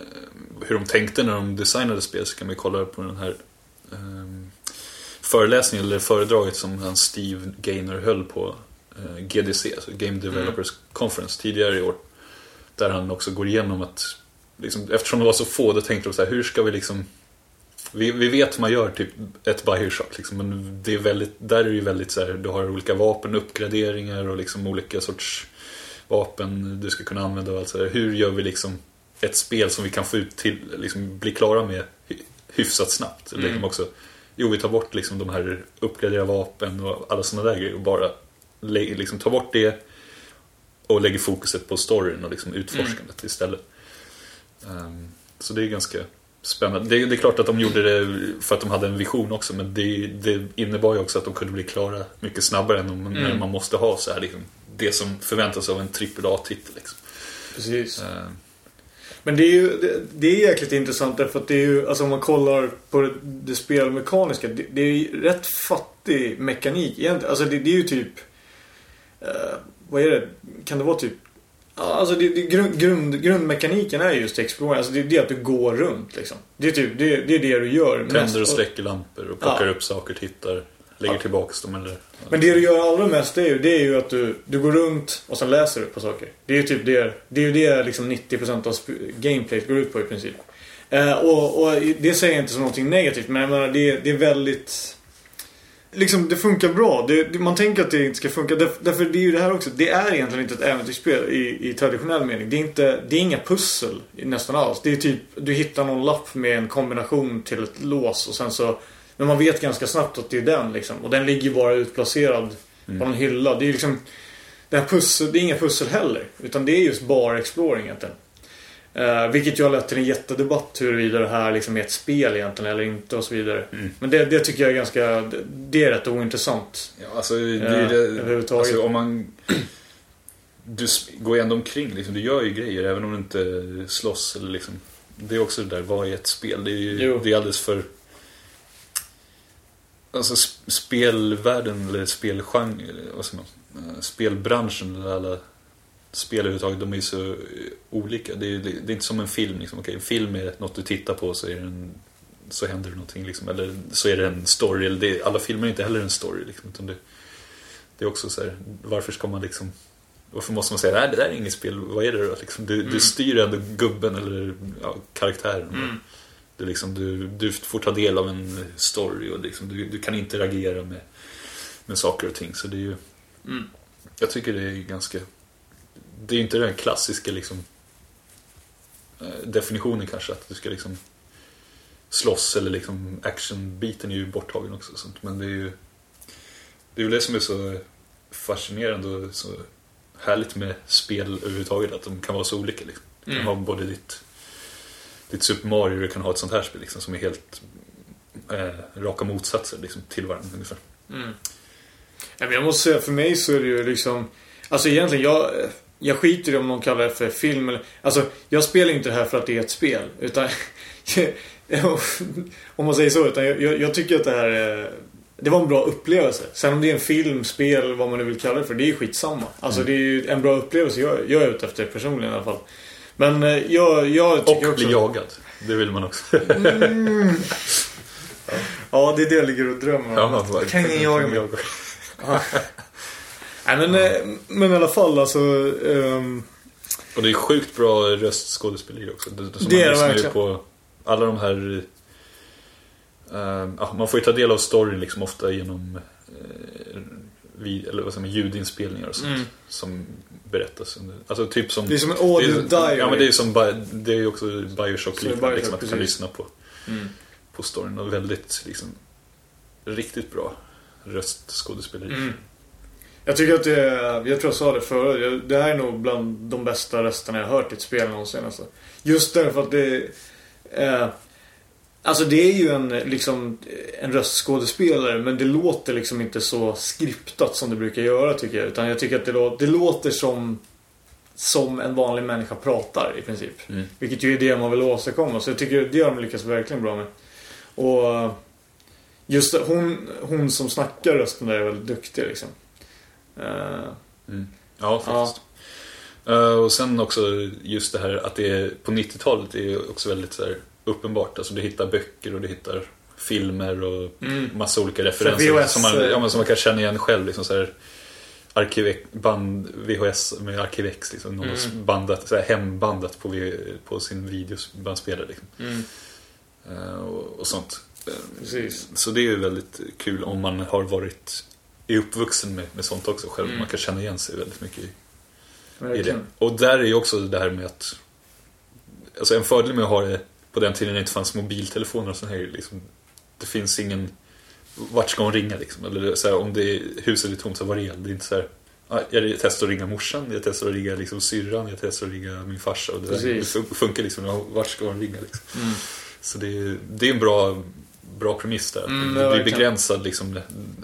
hur de tänkte när de designade spel så kan man ju kolla på den här ehm, föreläsningen eller föredraget som han Steve Gaynor höll på eh, GDC, alltså Game Developers Conference, tidigare i år. Där han också går igenom att, liksom, eftersom det var så få, då tänkte de så här, hur ska vi liksom vi, vi vet hur man gör typ ett Bioshock liksom, men det är väldigt, där är det ju väldigt så här, du har olika vapen, uppgraderingar och liksom olika sorts vapen du ska kunna använda och allt så där. Hur gör vi liksom ett spel som vi kan få ut till, liksom bli klara med hy- hyfsat snabbt? Mm. Liksom också, jo, vi tar bort liksom de här uppgraderade vapen och alla sådana där grejer och bara liksom ta bort det och lägger fokuset på storyn och liksom utforskandet istället. Ehm, så det är ganska spännande. Det, det är klart att de gjorde det för att de hade en vision också men det, det innebar ju också att de kunde bli klara mycket snabbare än om, när man måste ha så här liksom, det som förväntas av en AAA-titel. Liksom. Precis. Ehm, Men det är ju det, det är jäkligt intressant därför att det är ju, alltså om man kollar på det, det spelmekaniska, det, det är ju rätt fattig mekanik egentligen. Alltså det, det är ju typ, eh, vad är det, kan det vara typ, ja, alltså det, det, grund, grund, grundmekaniken är just exploring, alltså det är det att du går runt liksom. Det är typ, det, det är det du gör. mest. tänder och släcker lampor och plockar Ja. upp saker, tittar, lägger tillbaks dem eller... Men det du gör allra mest är ju, det är ju att du, du går runt och sen läser du på saker. Det är ju typ det, det är ju det liksom 90% av gameplayet går ut på i princip. Eh, och, och det säger jag inte som någonting negativt men jag menar det, det är väldigt... Liksom det funkar bra. Det, man tänker att det inte ska funka. Därför, därför det är ju det här också. Det är egentligen inte ett äventyrsspel i, i traditionell mening. Det är, inte, det är inga pussel nästan alls. Det är typ, du hittar någon lapp med en kombination till ett lås och sen så men man vet ganska snabbt att det är den liksom. Och den ligger ju bara utplacerad på någon hylla. Det är liksom... Det här pussel, det är inga pussel heller. Utan det är just bara exploring egentligen. Uh, vilket ju har lett till en jättedebatt huruvida det här liksom är ett spel egentligen eller inte och så vidare. Men det, det tycker jag är ganska... Det, det är rätt ointressant. Ja, alltså, det, överhuvudtaget. alltså om man... *clears throat* Du går ju ändå omkring liksom, du gör ju grejer även om du inte slåss eller liksom... Det är också det där, vad är ett spel? Det är ju det är alldeles för... Alltså sp- spelvärlden eller spelgenre, eller vad säger man? Eh, Spelbranschen eller alla spel överhuvudtaget, de är ju så eh, olika. Det är, det, är inte som en film. Liksom. Okej, en film är något du tittar på så är en så händer det någonting liksom. Eller så är det en story. Eller det, alla filmer är inte heller en story liksom. Utan det, det är också så här, varför ska man liksom varför måste man säga nej det där är inget spel, vad är det då? Liksom, du, du styr ändå gubben eller ja, karaktären. Du, liksom, du, du får ta del av en story och liksom, du, du kan interagera med, med saker och ting. Så det är ju, Jag tycker det är ganska... Det är ju inte den klassiska liksom, eh, definitionen kanske att du ska liksom slåss eller liksom actionbiten är ju borttagen också. och Sånt. Men det är ju det är väl det som är så fascinerande och så härligt med spel överhuvudtaget. Att de kan vara så olika. Liksom. Du kan Mm. ha både ditt, ditt Super Mario du kan ha ett sånt här spel liksom, som är helt eh, raka motsatser liksom, till varandra ungefär. Men jag måste säga, för mig så är det ju liksom... Alltså egentligen, jag, jag skiter i om någon kallar det för film eller... Alltså, jag spelar inte det här för att det är ett spel. Utan... *laughs* om man säger så. Utan jag, jag, jag tycker att det här är... det var en bra upplevelse. Sen om det är en film, spel, vad man nu vill kalla det för. Det är ju skitsamma. Alltså Mm. det är ju en bra upplevelse jag, jag är ute efter personligen i alla fall. Men eh, jag, jag tycker Och också... bli jagad. Det vill man också. *laughs* Ja, det är det jag ligger och drömmer om. Ja, kan ingen jaga mig? *laughs* Nej men, eh, men i alla fall alltså. ehm, Och det är sjukt bra röstskådespeleri också. Det, det, Det är det verkligen. på alla de här... eh, ja, man får ju ta del av storyn liksom ofta genom uh, vi, eller vad säger man, ljudinspelningar och sånt. Mm. Som berättas. under- Alltså typ som... Det är som en audio det är- diary. Ja men det är ju som det är också Bioshock liknande. Liksom, att du kan lyssna på, Mm. på storyn. Och väldigt liksom riktigt bra röstskådespeleri. Mm. Jag tycker att det är, jag tror jag sa det förut, det här är nog bland de bästa rösterna jag hört i ett spel någonsin alltså. Just därför att det eh, Alltså det är ju en, liksom, en röstskådespelare men det låter liksom inte så skriptat som det brukar göra tycker jag. Utan jag tycker att det, lå- det låter som som en vanlig människa pratar i princip. Mm. Vilket ju är det man vill åstadkomma. Så jag tycker det har de lyckats verkligen bra med. Och just hon, hon som snackar rösten där är väldigt duktig liksom. Eh, Mm. Ja, faktiskt. Eh, och sen också just det här att det är på 90-talet är också väldigt så här, uppenbart. Alltså du hittar böcker och du hittar filmer och Mm. massa olika referenser VHS, som, man, ja, som man kan känna igen själv. Liksom så här, Arkivex, band, VHS med Arkivex. Liksom, någon Mm. bandat, så här, hembandat på, på sin videobandspelare. Liksom. mm, Eh, och, och sånt. Precis. Så det är ju väldigt kul om man har varit är uppvuxen med, med sånt också själv. Mm. Man kan känna igen sig väldigt mycket i, i det. Och där är ju också det här med att Alltså en fördel med att ha det på den tiden det inte fanns mobiltelefoner och sånt här liksom, Det finns ingen Vart ska hon ringa liksom? Eller så här, om det är, huset är tomt så var är det? Är inte så här "Ah, Jag testar att ringa morsan, jag testar att ringa liksom syrran, jag testar att ringa min farsa. Och det, det funkar liksom, vart ska hon ringa liksom? Mm. Så det det är en bra, bra premiss där. Mm, det ja, blir begränsad liksom.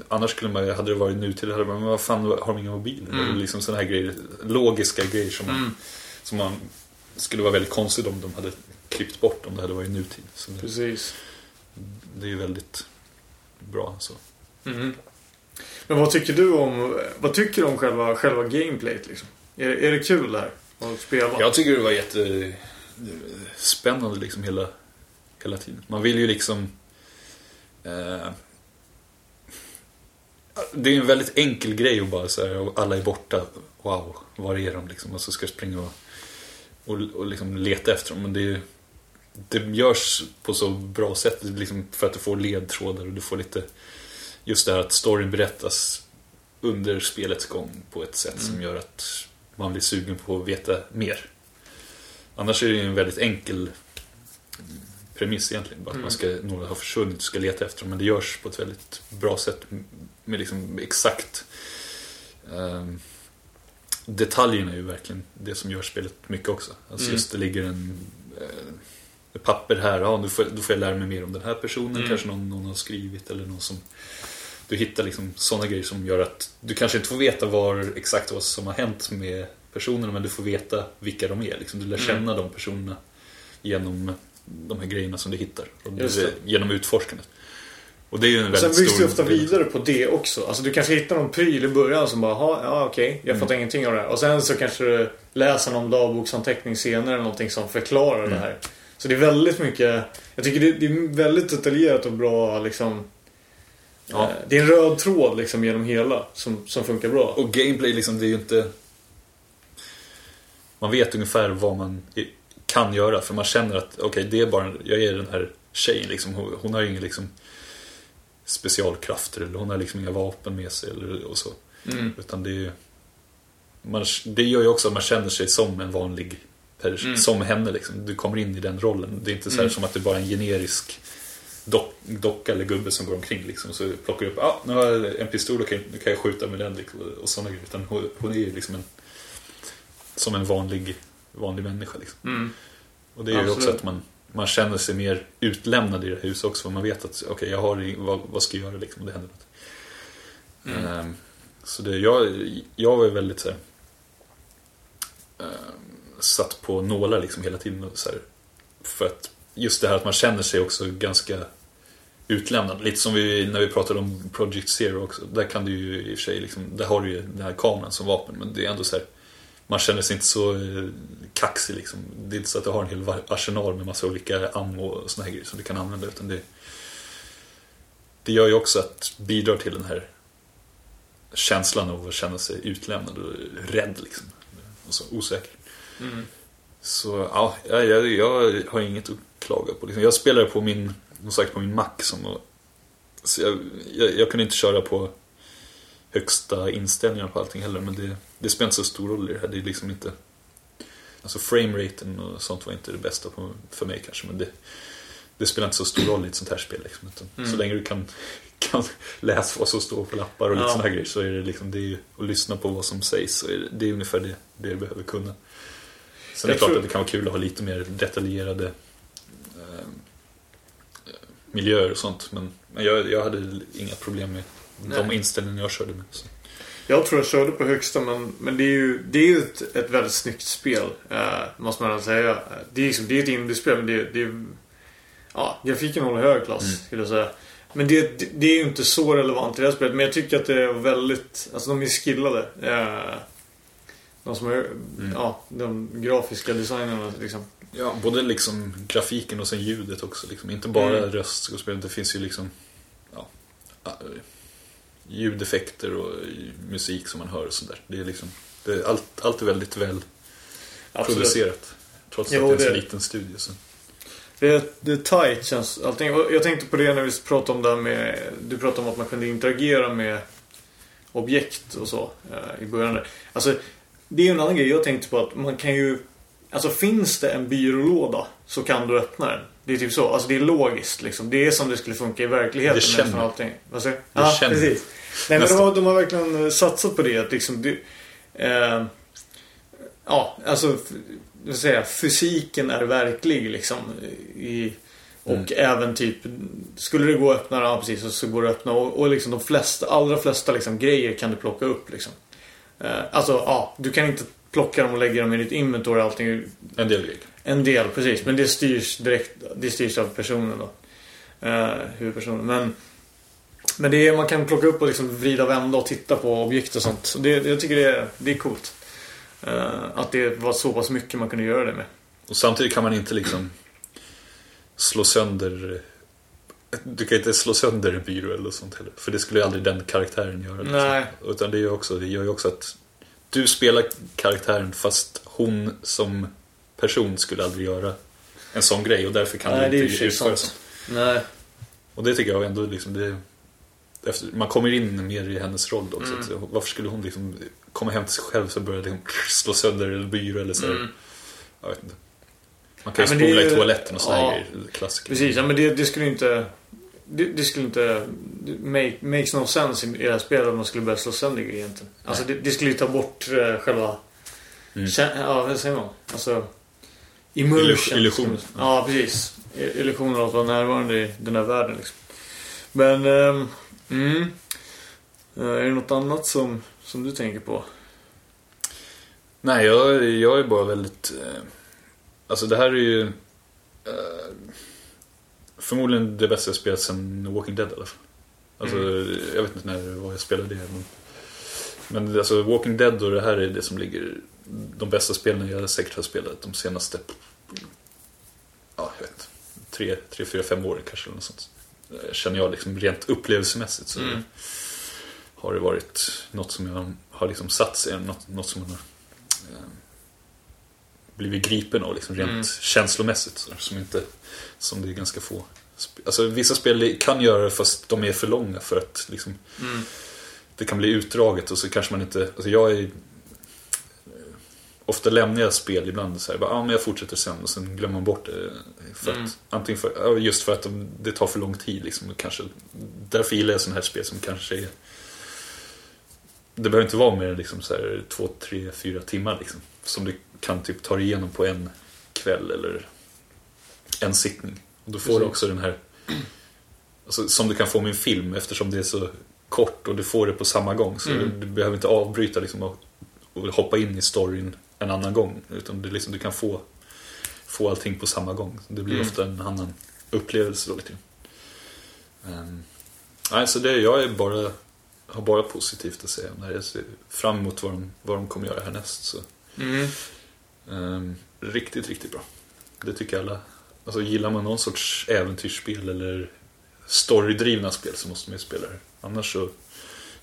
Annars skulle man, hade det varit nutid, hade man, men vad fan har de inga mobiler? Mm. Eller liksom sådana här grejer, logiska grejer som man, Mm. som man skulle vara väldigt konstigt om de hade klippt bort om det hade varit nutid. Så det, Precis. det är ju väldigt bra. Så. Mm. Men vad tycker du om, vad tycker du om själva, själva gameplayet liksom? Är, är det kul det här? Att spela? Jag tycker det var jättespännande liksom hela, hela tiden. Man vill ju liksom... Eh, det är en väldigt enkel grej att bara säga alla är borta. Wow, var är de liksom? Och så ska jag springa och, och, och liksom leta efter dem. Men det, är det görs på så bra sätt liksom för att du får ledtrådar och du får lite... Just det här att storyn berättas under spelets gång på ett sätt som gör att man blir sugen på att veta mer. Annars är det ju en väldigt enkel premiss egentligen. Bara att man ska, några har försvunnit och ska leta efter dem. Men det görs på ett väldigt bra sätt med liksom exakt ehm, Detaljerna är ju verkligen det som gör spelet mycket också. Alltså Mm. just det ligger en eh, papper här, ja, då, får, då får jag lära mig mer om den här personen. Mm. Kanske någon, någon har skrivit eller någon som du hittar liksom sådana grejer som gör att du kanske inte får veta var exakt vad som har hänt med personerna men du får veta vilka de är. Liksom. Du lär Mm. känna de personerna genom de här grejerna som du hittar. Genom utforskandet. Och det är ju en Och sen väldigt byggs det ofta vidare på det också. Alltså du kanske hittar någon pryl i början som bara, "Ha, ja okej, jag fattar ingenting av det här. Och sen så kanske du läser någon dagboksanteckning senare eller någonting som förklarar det här. Så det är väldigt mycket, jag tycker det, det är väldigt detaljerat och bra liksom. Ja. eh, Det är en röd tråd liksom genom hela som, som funkar bra. Och gameplay liksom, det är ju inte... Man vet ungefär vad man kan göra för man känner att okej, det är bara, jag är den här tjejen liksom. Hon, hon har ju inga liksom specialkrafter eller hon har liksom inga vapen med sig eller och så. Mm. Utan det är. Man, det gör ju också att man känner sig som en vanlig person, Mm. som henne liksom. Du kommer in i den rollen. Det är inte så Mm. som att det bara är en generisk dock, docka eller gubbe som går omkring liksom. Så plockar du upp, ah, nu har jag en pistol, okej, nu kan jag skjuta med den liksom, och sådana grejer. Utan hon, hon är ju liksom en, som en vanlig, vanlig människa liksom. Mm. Och det är ju också Absolut. att man, man känner sig mer utlämnad i det här huset också. För man vet att, okej, jag har, vad, vad ska jag göra liksom, om det händer något. Mm. Ehm, så det, jag, jag var ju väldigt så här, ehm, satt på nålar liksom hela tiden. Och så här, för att just det här att man känner sig också ganska utlämnad. Lite som vi, när vi pratade om Project Zero också. Där kan du ju i och för sig, liksom, där har du ju den här kameran som vapen. Men det är ändå så här, man känner sig inte så eh, kaxig liksom. Det är inte så att du har en hel arsenal med massa olika ammo och såna här grejer som du kan använda. Utan det, det gör ju också att bidrar till den här känslan av att känna sig utlämnad och rädd liksom. Och så osäker. Så ja, jag, jag, har inget att klaga på. Liksom. Jag spelar på min, som sagt, på min Mac. Som, så jag, jag, jag kunde inte köra på högsta inställningar på allting heller. Men det, det spelar inte så stor roll i det här. Det är liksom inte... Alltså frameraten och sånt var inte det bästa på, för mig kanske. Men det, det spelar inte så stor roll i ett sånt här spel. Liksom, utan Så länge du kan, kan läsa vad som står på lappar och lite Ja. här grejer. Så är det liksom, det är och lyssna på vad som sägs. Så är det, det är ungefär det, det du behöver kunna. Sen är det klart att det kan vara kul att ha lite mer detaljerade eh, miljöer och sånt. Men, men jag, jag hade inga problem med de Nej. inställningar jag körde med. Så. Jag tror jag körde på högsta men, men det är ju, det är ju ett, ett väldigt snyggt spel. Eh, måste man säga. Det är, liksom, det är ett indiespel men det, det är... Ja, grafiken håller hög klass Mm. skulle jag säga. Men det, det, det är ju inte så relevant i det här spelet. Men jag tycker att det är väldigt... Alltså de är skillade. Eh, de som är... Mm. Ja, de grafiska designerna liksom. Ja, både liksom grafiken och sen ljudet också. Liksom. Inte bara Mm. röstskådespel, det finns ju liksom ja, ljudeffekter och musik som man hör och sådär. Det är liksom, det är allt, allt är väldigt väl Absolut. producerat. Trots Jo, att det är en så liten studio. Så. Det är, det är tight känns allting. Jag tänkte på det när vi pratade om det här med... Du pratade om att man kunde interagera med objekt och så eh, i början. där. Alltså, det är ju en annan grej jag tänkte på att man kan ju... Alltså finns det en byrålåda så kan du öppna den. Det är typ så. Alltså det är logiskt liksom. Det är som det skulle funka i verkligheten. Det känner. nästan allting. Vad säger du? Ja, känner. precis. Nej men de har, de har verkligen eh, satsat på det. Att liksom, det, eh, ja, alltså vad säger jag, fysiken är verklig liksom. I, och Mm. även typ, skulle det gå att öppna, ja precis, så, så går det att öppna. Och, och liksom de flesta, allra flesta liksom, grejer kan du plocka upp liksom. Eh, alltså, ja, du kan inte plocka dem och lägga dem i ditt inventory och allting. En del grejer. En del, precis. Men det styrs direkt, det styrs av personen då. Eh, huvudpersonen. Men, men det är, man kan plocka upp och liksom vrida, vända och titta på objekt och sånt. Så det, jag tycker det är, det är coolt. Eh, att det var så pass mycket man kunde göra det med. Och samtidigt kan man inte liksom slå sönder du kan inte slå sönder en byrå eller sånt heller. För det skulle ju aldrig den karaktären göra. liksom. Nej. Utan det gör, också, det gör ju också att du spelar karaktären fast hon som person skulle aldrig göra en sån grej och därför kan Nej, det du inte ju utföra sånt. Nej. Och det tycker jag ändå liksom det, efter, Man kommer in mer i hennes roll också. Mm. Att, varför skulle hon liksom komma hem till sig själv så börja liksom *laughs* slå sönder byrå eller så. Mm. Jag vet inte. Man kan ju Ja, det spola är i ju- toaletten och sådana ja. grejer. Klassiker. Precis, ja, men det, det skulle inte... Det, det skulle inte... Make, makes no sense i det här spelet om man skulle börja slå sönder grejer egentligen. Alltså det, det skulle ju ta bort eh, själva... Mm. Ja, vad säger man? Alltså... Immersion. Illusion-. Ja, precis. Illusionen av att vara närvarande i den här världen liksom. Men... ehm, mm. Eh, Är det något annat som, som du tänker på? Nej, jag, jag är bara väldigt... Eh, alltså det här är ju... Eh, förmodligen det bästa jag spelat sen Walking Dead i alla fall. Alltså, jag vet inte när var jag spelade det. Men, men alltså Walking Dead och det här är det som ligger... De bästa spelen jag säkert har spelat de senaste... Ja, jag vet inte. Tre, tre, fyra, fem åren kanske eller något sånt. Eh, Känner jag liksom rent upplevelsemässigt så Mm. har det varit något som jag har liksom satt sig, något, något som man har eh, blivit gripen av liksom rent Mm. känslomässigt. Så, som, inte, som det är ganska få. Alltså vissa spel kan göra det fast de är för långa för att liksom, Mm. det kan bli utdraget och så kanske man inte, alltså jag är Ofta lämnar jag spel ibland så här, bara, ah, men jag fortsätter sen och sen glömmer man bort det. För att, Mm. Antingen för, ja, just för att de, det tar för lång tid liksom, och kanske, Därför gillar jag sådana här spel som kanske är Det behöver inte vara mer än liksom så här, två, tre, fyra timmar liksom. Som du kan typ ta dig igenom på en kväll eller en sittning. Och då får du Precis. också den här alltså, Som du kan få med en film eftersom det är så kort och du får det på samma gång. Så Mm. du behöver inte avbryta liksom, och, och hoppa in i storyn en annan gång. Utan är liksom, du kan få, få allting på samma gång. Det blir Mm. ofta en annan upplevelse då lite. Um, nej, så det, jag är bara, har bara positivt att säga om det här. Jag ser fram emot vad de, vad de kommer göra härnäst. Så. Mm. Ehm, riktigt, riktigt bra. Det tycker alla. Alltså gillar man någon sorts äventyrsspel eller storydrivna spel så måste man ju spela det. Annars så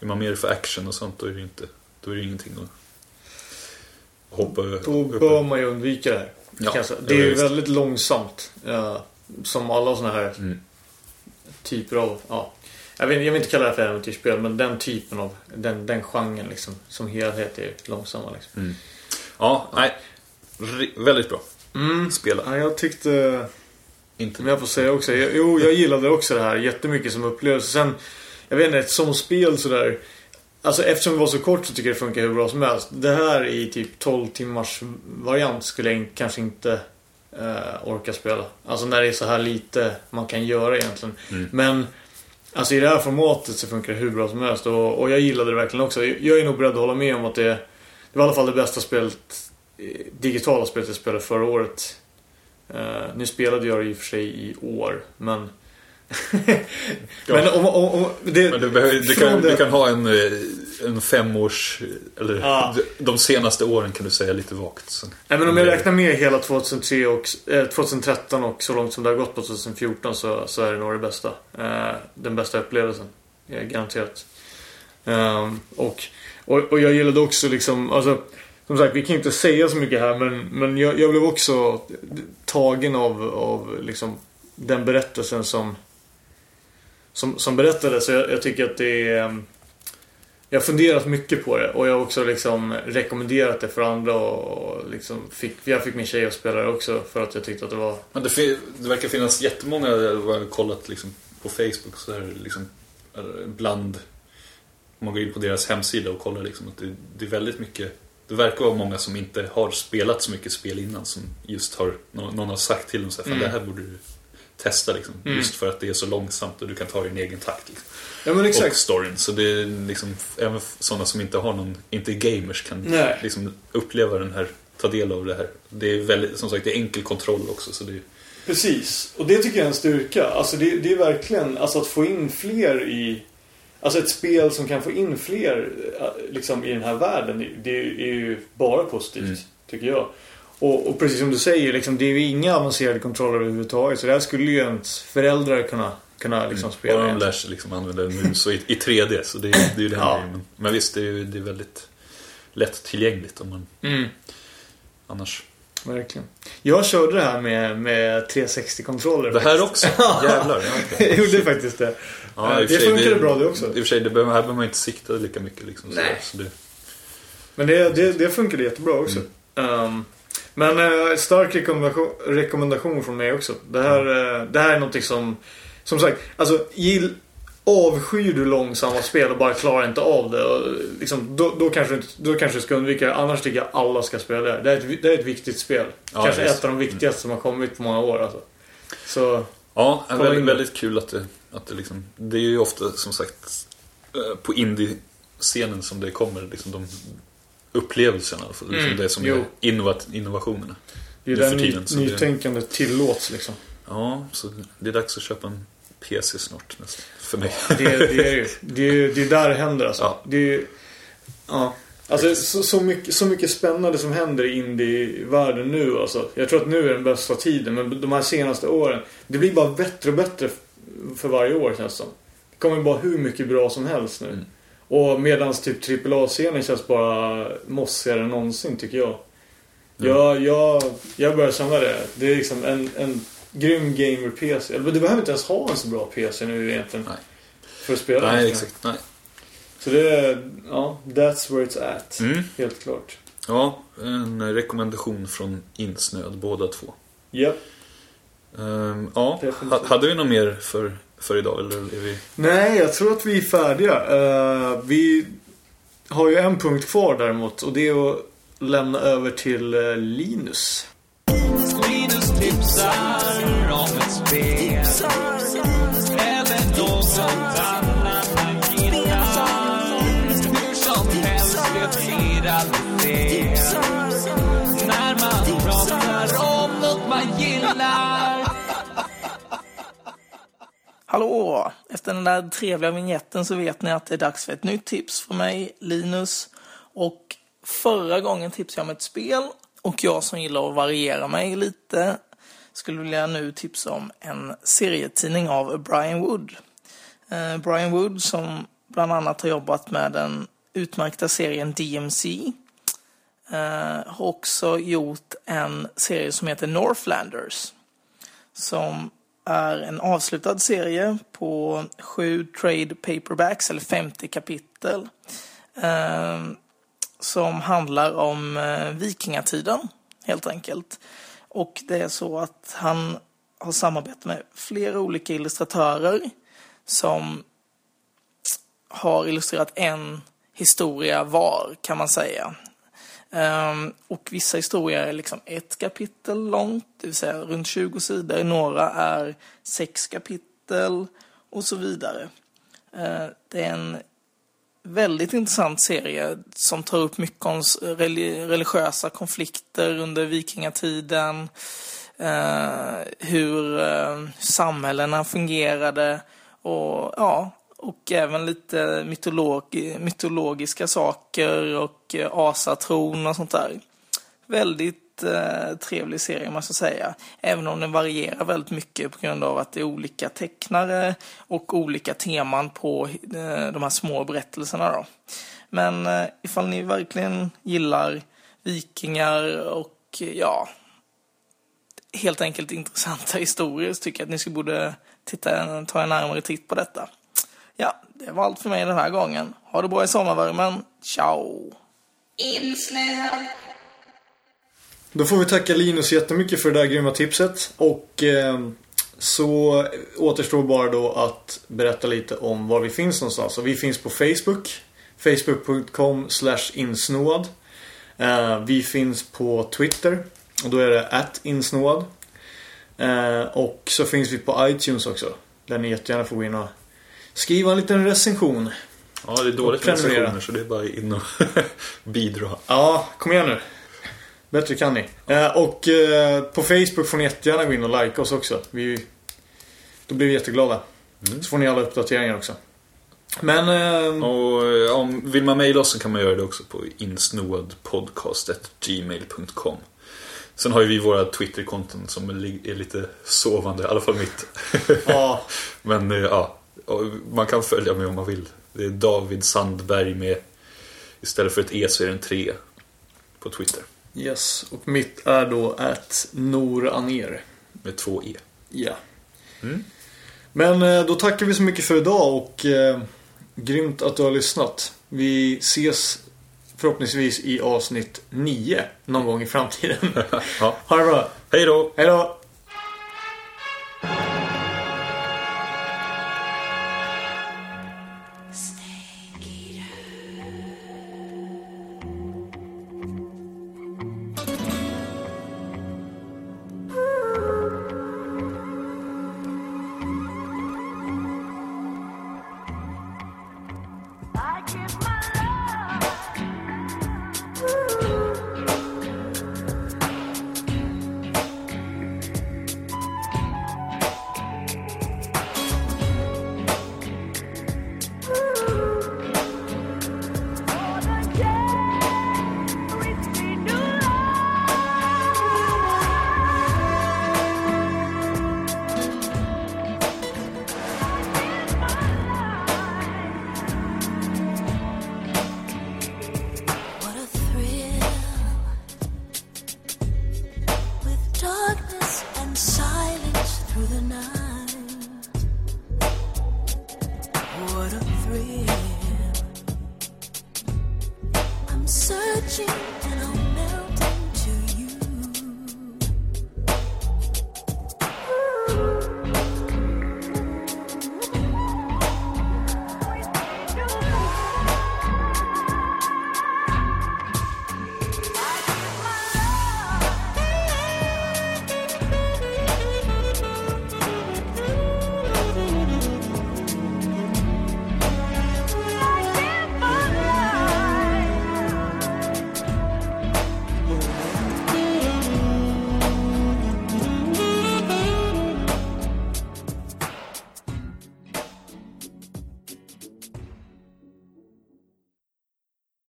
är man mer för action och sånt då är det, inte, då är det ingenting att hoppa Då bör man ju undvika det här. Ja, det är ju väldigt långsamt. Ja, som alla såna här Mm. typer av... Ja, jag, vill, jag vill inte kalla det för äventyrsspel, men den typen av... Den, den genren liksom, som helhet är långsamma. Liksom. Ja, nej. Väldigt bra. Mm. Spela. Ja, jag tyckte... Inte Men jag får säga också, jag, jo jag gillade också det här jättemycket som upplevelse. Sen, jag vet inte, som spel sådär. Alltså eftersom det var så kort så tycker jag det funkar hur bra som helst. Det här i typ 12 timmars variant skulle jag kanske inte eh, orka spela. Alltså när det är så här lite man kan göra egentligen. Men alltså i det här formatet så funkar det hur bra som helst. Och, och jag gillade det verkligen också. Jag är nog beredd att hålla med om att det, det var i alla fall det bästa spelet, eh, digitala spelet jag spelade förra året. Uh, nu spelade jag det i och för sig i år, men men om, om, om det, Men du, behöver, du, kan, du kan ha en, eh, en femårs... Eller Ja. de- senaste åren kan du säga lite vagt. Så. Nej, men om jag räknar med hela 2003 och, eh, 2013 och så långt som det har gått på 2014 så, så är det nog det bästa. Eh, den bästa upplevelsen. Eh, garanterat. Ehm, och, och, och jag gillade också liksom, alltså som sagt, vi kan inte säga så mycket här men, men jag, jag blev också tagen av, av liksom den berättelsen som som, som berättades. Så jag, jag tycker att det är ehm, jag har funderat mycket på det och jag har också liksom rekommenderat det för andra och liksom fick, jag fick min tjej att spela det också för att jag tyckte att det var Men det, det verkar finnas jättemånga, jag har kollat liksom på Facebook så är det liksom bland om man går in på deras hemsida och kollar liksom att det, det är väldigt mycket det verkar vara många som inte har spelat så mycket spel innan som just har någon, någon har sagt till dem så här, Mm. Det här borde du testa liksom. Just för att det är så långsamt och du kan ta din egen takt. Liksom. Ja men Och storyn. Så det är liksom, även sådana som inte har någon, inte är gamers kan liksom uppleva den här, ta del av det här. Det är väldigt, som sagt, det är enkel kontroll också så det är Precis, och det tycker jag är en styrka. Alltså det, det är verkligen alltså att få in fler i... Alltså ett spel som kan få in fler eh, liksom, i den här världen. det- Det är ju bara positivt, Mm. tycker jag. Och, och precis som du säger, liksom, det är ju inga avancerade kontroller överhuvudtaget. Så det här skulle ju ens föräldrar kunna, kunna liksom, spela. Bara de lär sig liksom använda en mus i, i 3D. Så det, är- det är ju den Ja. grejen. Men, men visst, det är, ju- det är väldigt lätt tillgängligt om man Mm. annars. Verkligen. Jag körde det här med, med 360-kontroller. Det här också? *laughs* Jävlar. Ja. Jag gjorde faktiskt det. Ja, och det funkade bra det också. I och för sig, det behöver, här behöver man inte sikta lika mycket. Liksom, Nej. så det, Men det, det, det funkade jättebra också. Ehm, men eh, stark rekommendation, rekommendation från mig också. Det här, eh, det här är någonting som, som sagt, alltså gill, avskyr du långsamma spel och bara klarar inte av det. Och, liksom, då, då, kanske, då kanske du ska undvika det. Annars tycker jag alla ska spela det. här. Det är ett, det är ett viktigt spel. Ja, kanske visst. ett av de viktigaste som har kommit på många år. Alltså. Så, Ja, väldigt, väldigt kul att det, att det liksom... Det är ju ofta som sagt eh, på indie-scenen som det kommer liksom de upplevelserna. fall. Liksom Mm, det som jo. är innovat, innovationerna. det är där ny, tiden, så det- tillåts liksom. Ja, så det är dags att köpa en PC snart nästan. För mig. Det, det är ju det är, det är där det händer alltså. Ja. Det är, ja. Alltså så, så, mycket, så mycket spännande som händer i indie-världen nu alltså. Jag tror att nu är den bästa tiden men de här senaste åren. Det blir bara bättre och bättre för varje år känns det som. Det kommer bara hur mycket bra som helst nu. Mm. Och medans typ AAA-scenen känns bara mossigare än någonsin tycker jag. Jag, jag, jag börjar känna det. Det är liksom en, en grym gamer-PC. Du behöver inte ens ha en så bra PC nu egentligen. Nej. För att spela Nej, exakt. Nej. Så det är, ja, that's where it's at. Mm. Helt klart. Ja, en rekommendation från Insnöd, båda två. Japp. Ehm, ja, Definitivt. ha- hade vi något mer för, för idag? Eller är vi... Nej, jag tror att vi är färdiga. Eh, vi har ju en punkt kvar däremot och det är att lämna över till eh, Linus. Linus tipsar om ett spel Eller något annat han gillar Hur som helst, det blir aldrig fel När man pratar om något man gillar Hallå! Efter den där trevliga vignetten så vet ni att det är dags för ett nytt tips från mig, Linus. Och förra gången tipsade jag om ett spel och jag som gillar att variera mig lite skulle vilja nu tipsa om en serietidning av Brian Wood. Eh, Brian Wood som bland annat har jobbat med den utmärkta serien DMC. Eh, har också gjort en serie som heter Northlanders. Som är en avslutad serie på sju trade paperbacks, eller 50 kapitel. Eh, som handlar om eh, vikingatiden, helt enkelt. Och det är så att han har samarbetat med flera olika illustratörer som har illustrerat en historia var, kan man säga. Um, och vissa historier är liksom ett kapitel långt, det vill säga runt 20 sidor. Några är sex kapitel och så vidare. Uh, det är en väldigt intressant serie som tar upp mycket om religiösa konflikter under vikingatiden. Uh, hur uh, samhällena fungerade och ja, och även lite mytolog mytologiska saker och eh, asatron och sånt där. Väldigt eh, trevlig serie måste jag säga. Även om den varierar väldigt mycket på grund av att det är olika tecknare och olika teman på eh, de här små berättelserna då. Men eh, ifall ni verkligen gillar vikingar och eh, ja, helt enkelt intressanta *laughs* historier så tycker jag att ni ska borde titta, ta en närmare titt på detta. Ja, det var allt för mig den här gången. Ha det bra i sommarvärmen. Ciao! Insnöad. Då får vi tacka Linus jättemycket för det där grymma tipset. Och eh, så återstår bara då att berätta lite om var vi finns någonstans. Och vi finns på Facebook. Facebook.com insnoad. Eh, vi finns på Twitter. Och då är det at insnoad. Eh, och så finns vi på iTunes också. Där ni jättegärna får gå in och skriva en liten recension. Ja, det är dåligt med recensioner så det är bara in och *laughs* bidra. Ja, kom igen nu. Bättre kan ni. Eh, och eh, på Facebook får ni jättegärna gå in och like oss också. Vi, då blir vi jätteglada. Så får ni alla uppdateringar också. Men... Eh, Och om vill man mejla oss så kan man göra det också på insnoadpodcast.gmail.com Sen har ju vi våra Twitterkonton som är li- är lite sovande, i alla fall mitt. ja, *laughs* Men eh, ja, man kan följa mig om man vill. Det är David Sandberg med Istället för ett E så är det en 3 på Twitter. yes. Och mitt är då att Noraner. Med två E. Ja. Mm. Men eh, då tackar vi så mycket för idag och eh, grymt att du har lyssnat. Vi ses förhoppningsvis i avsnitt 9 någon gång i framtiden. *laughs* Ja. ha det bra. Hej då! Hej då!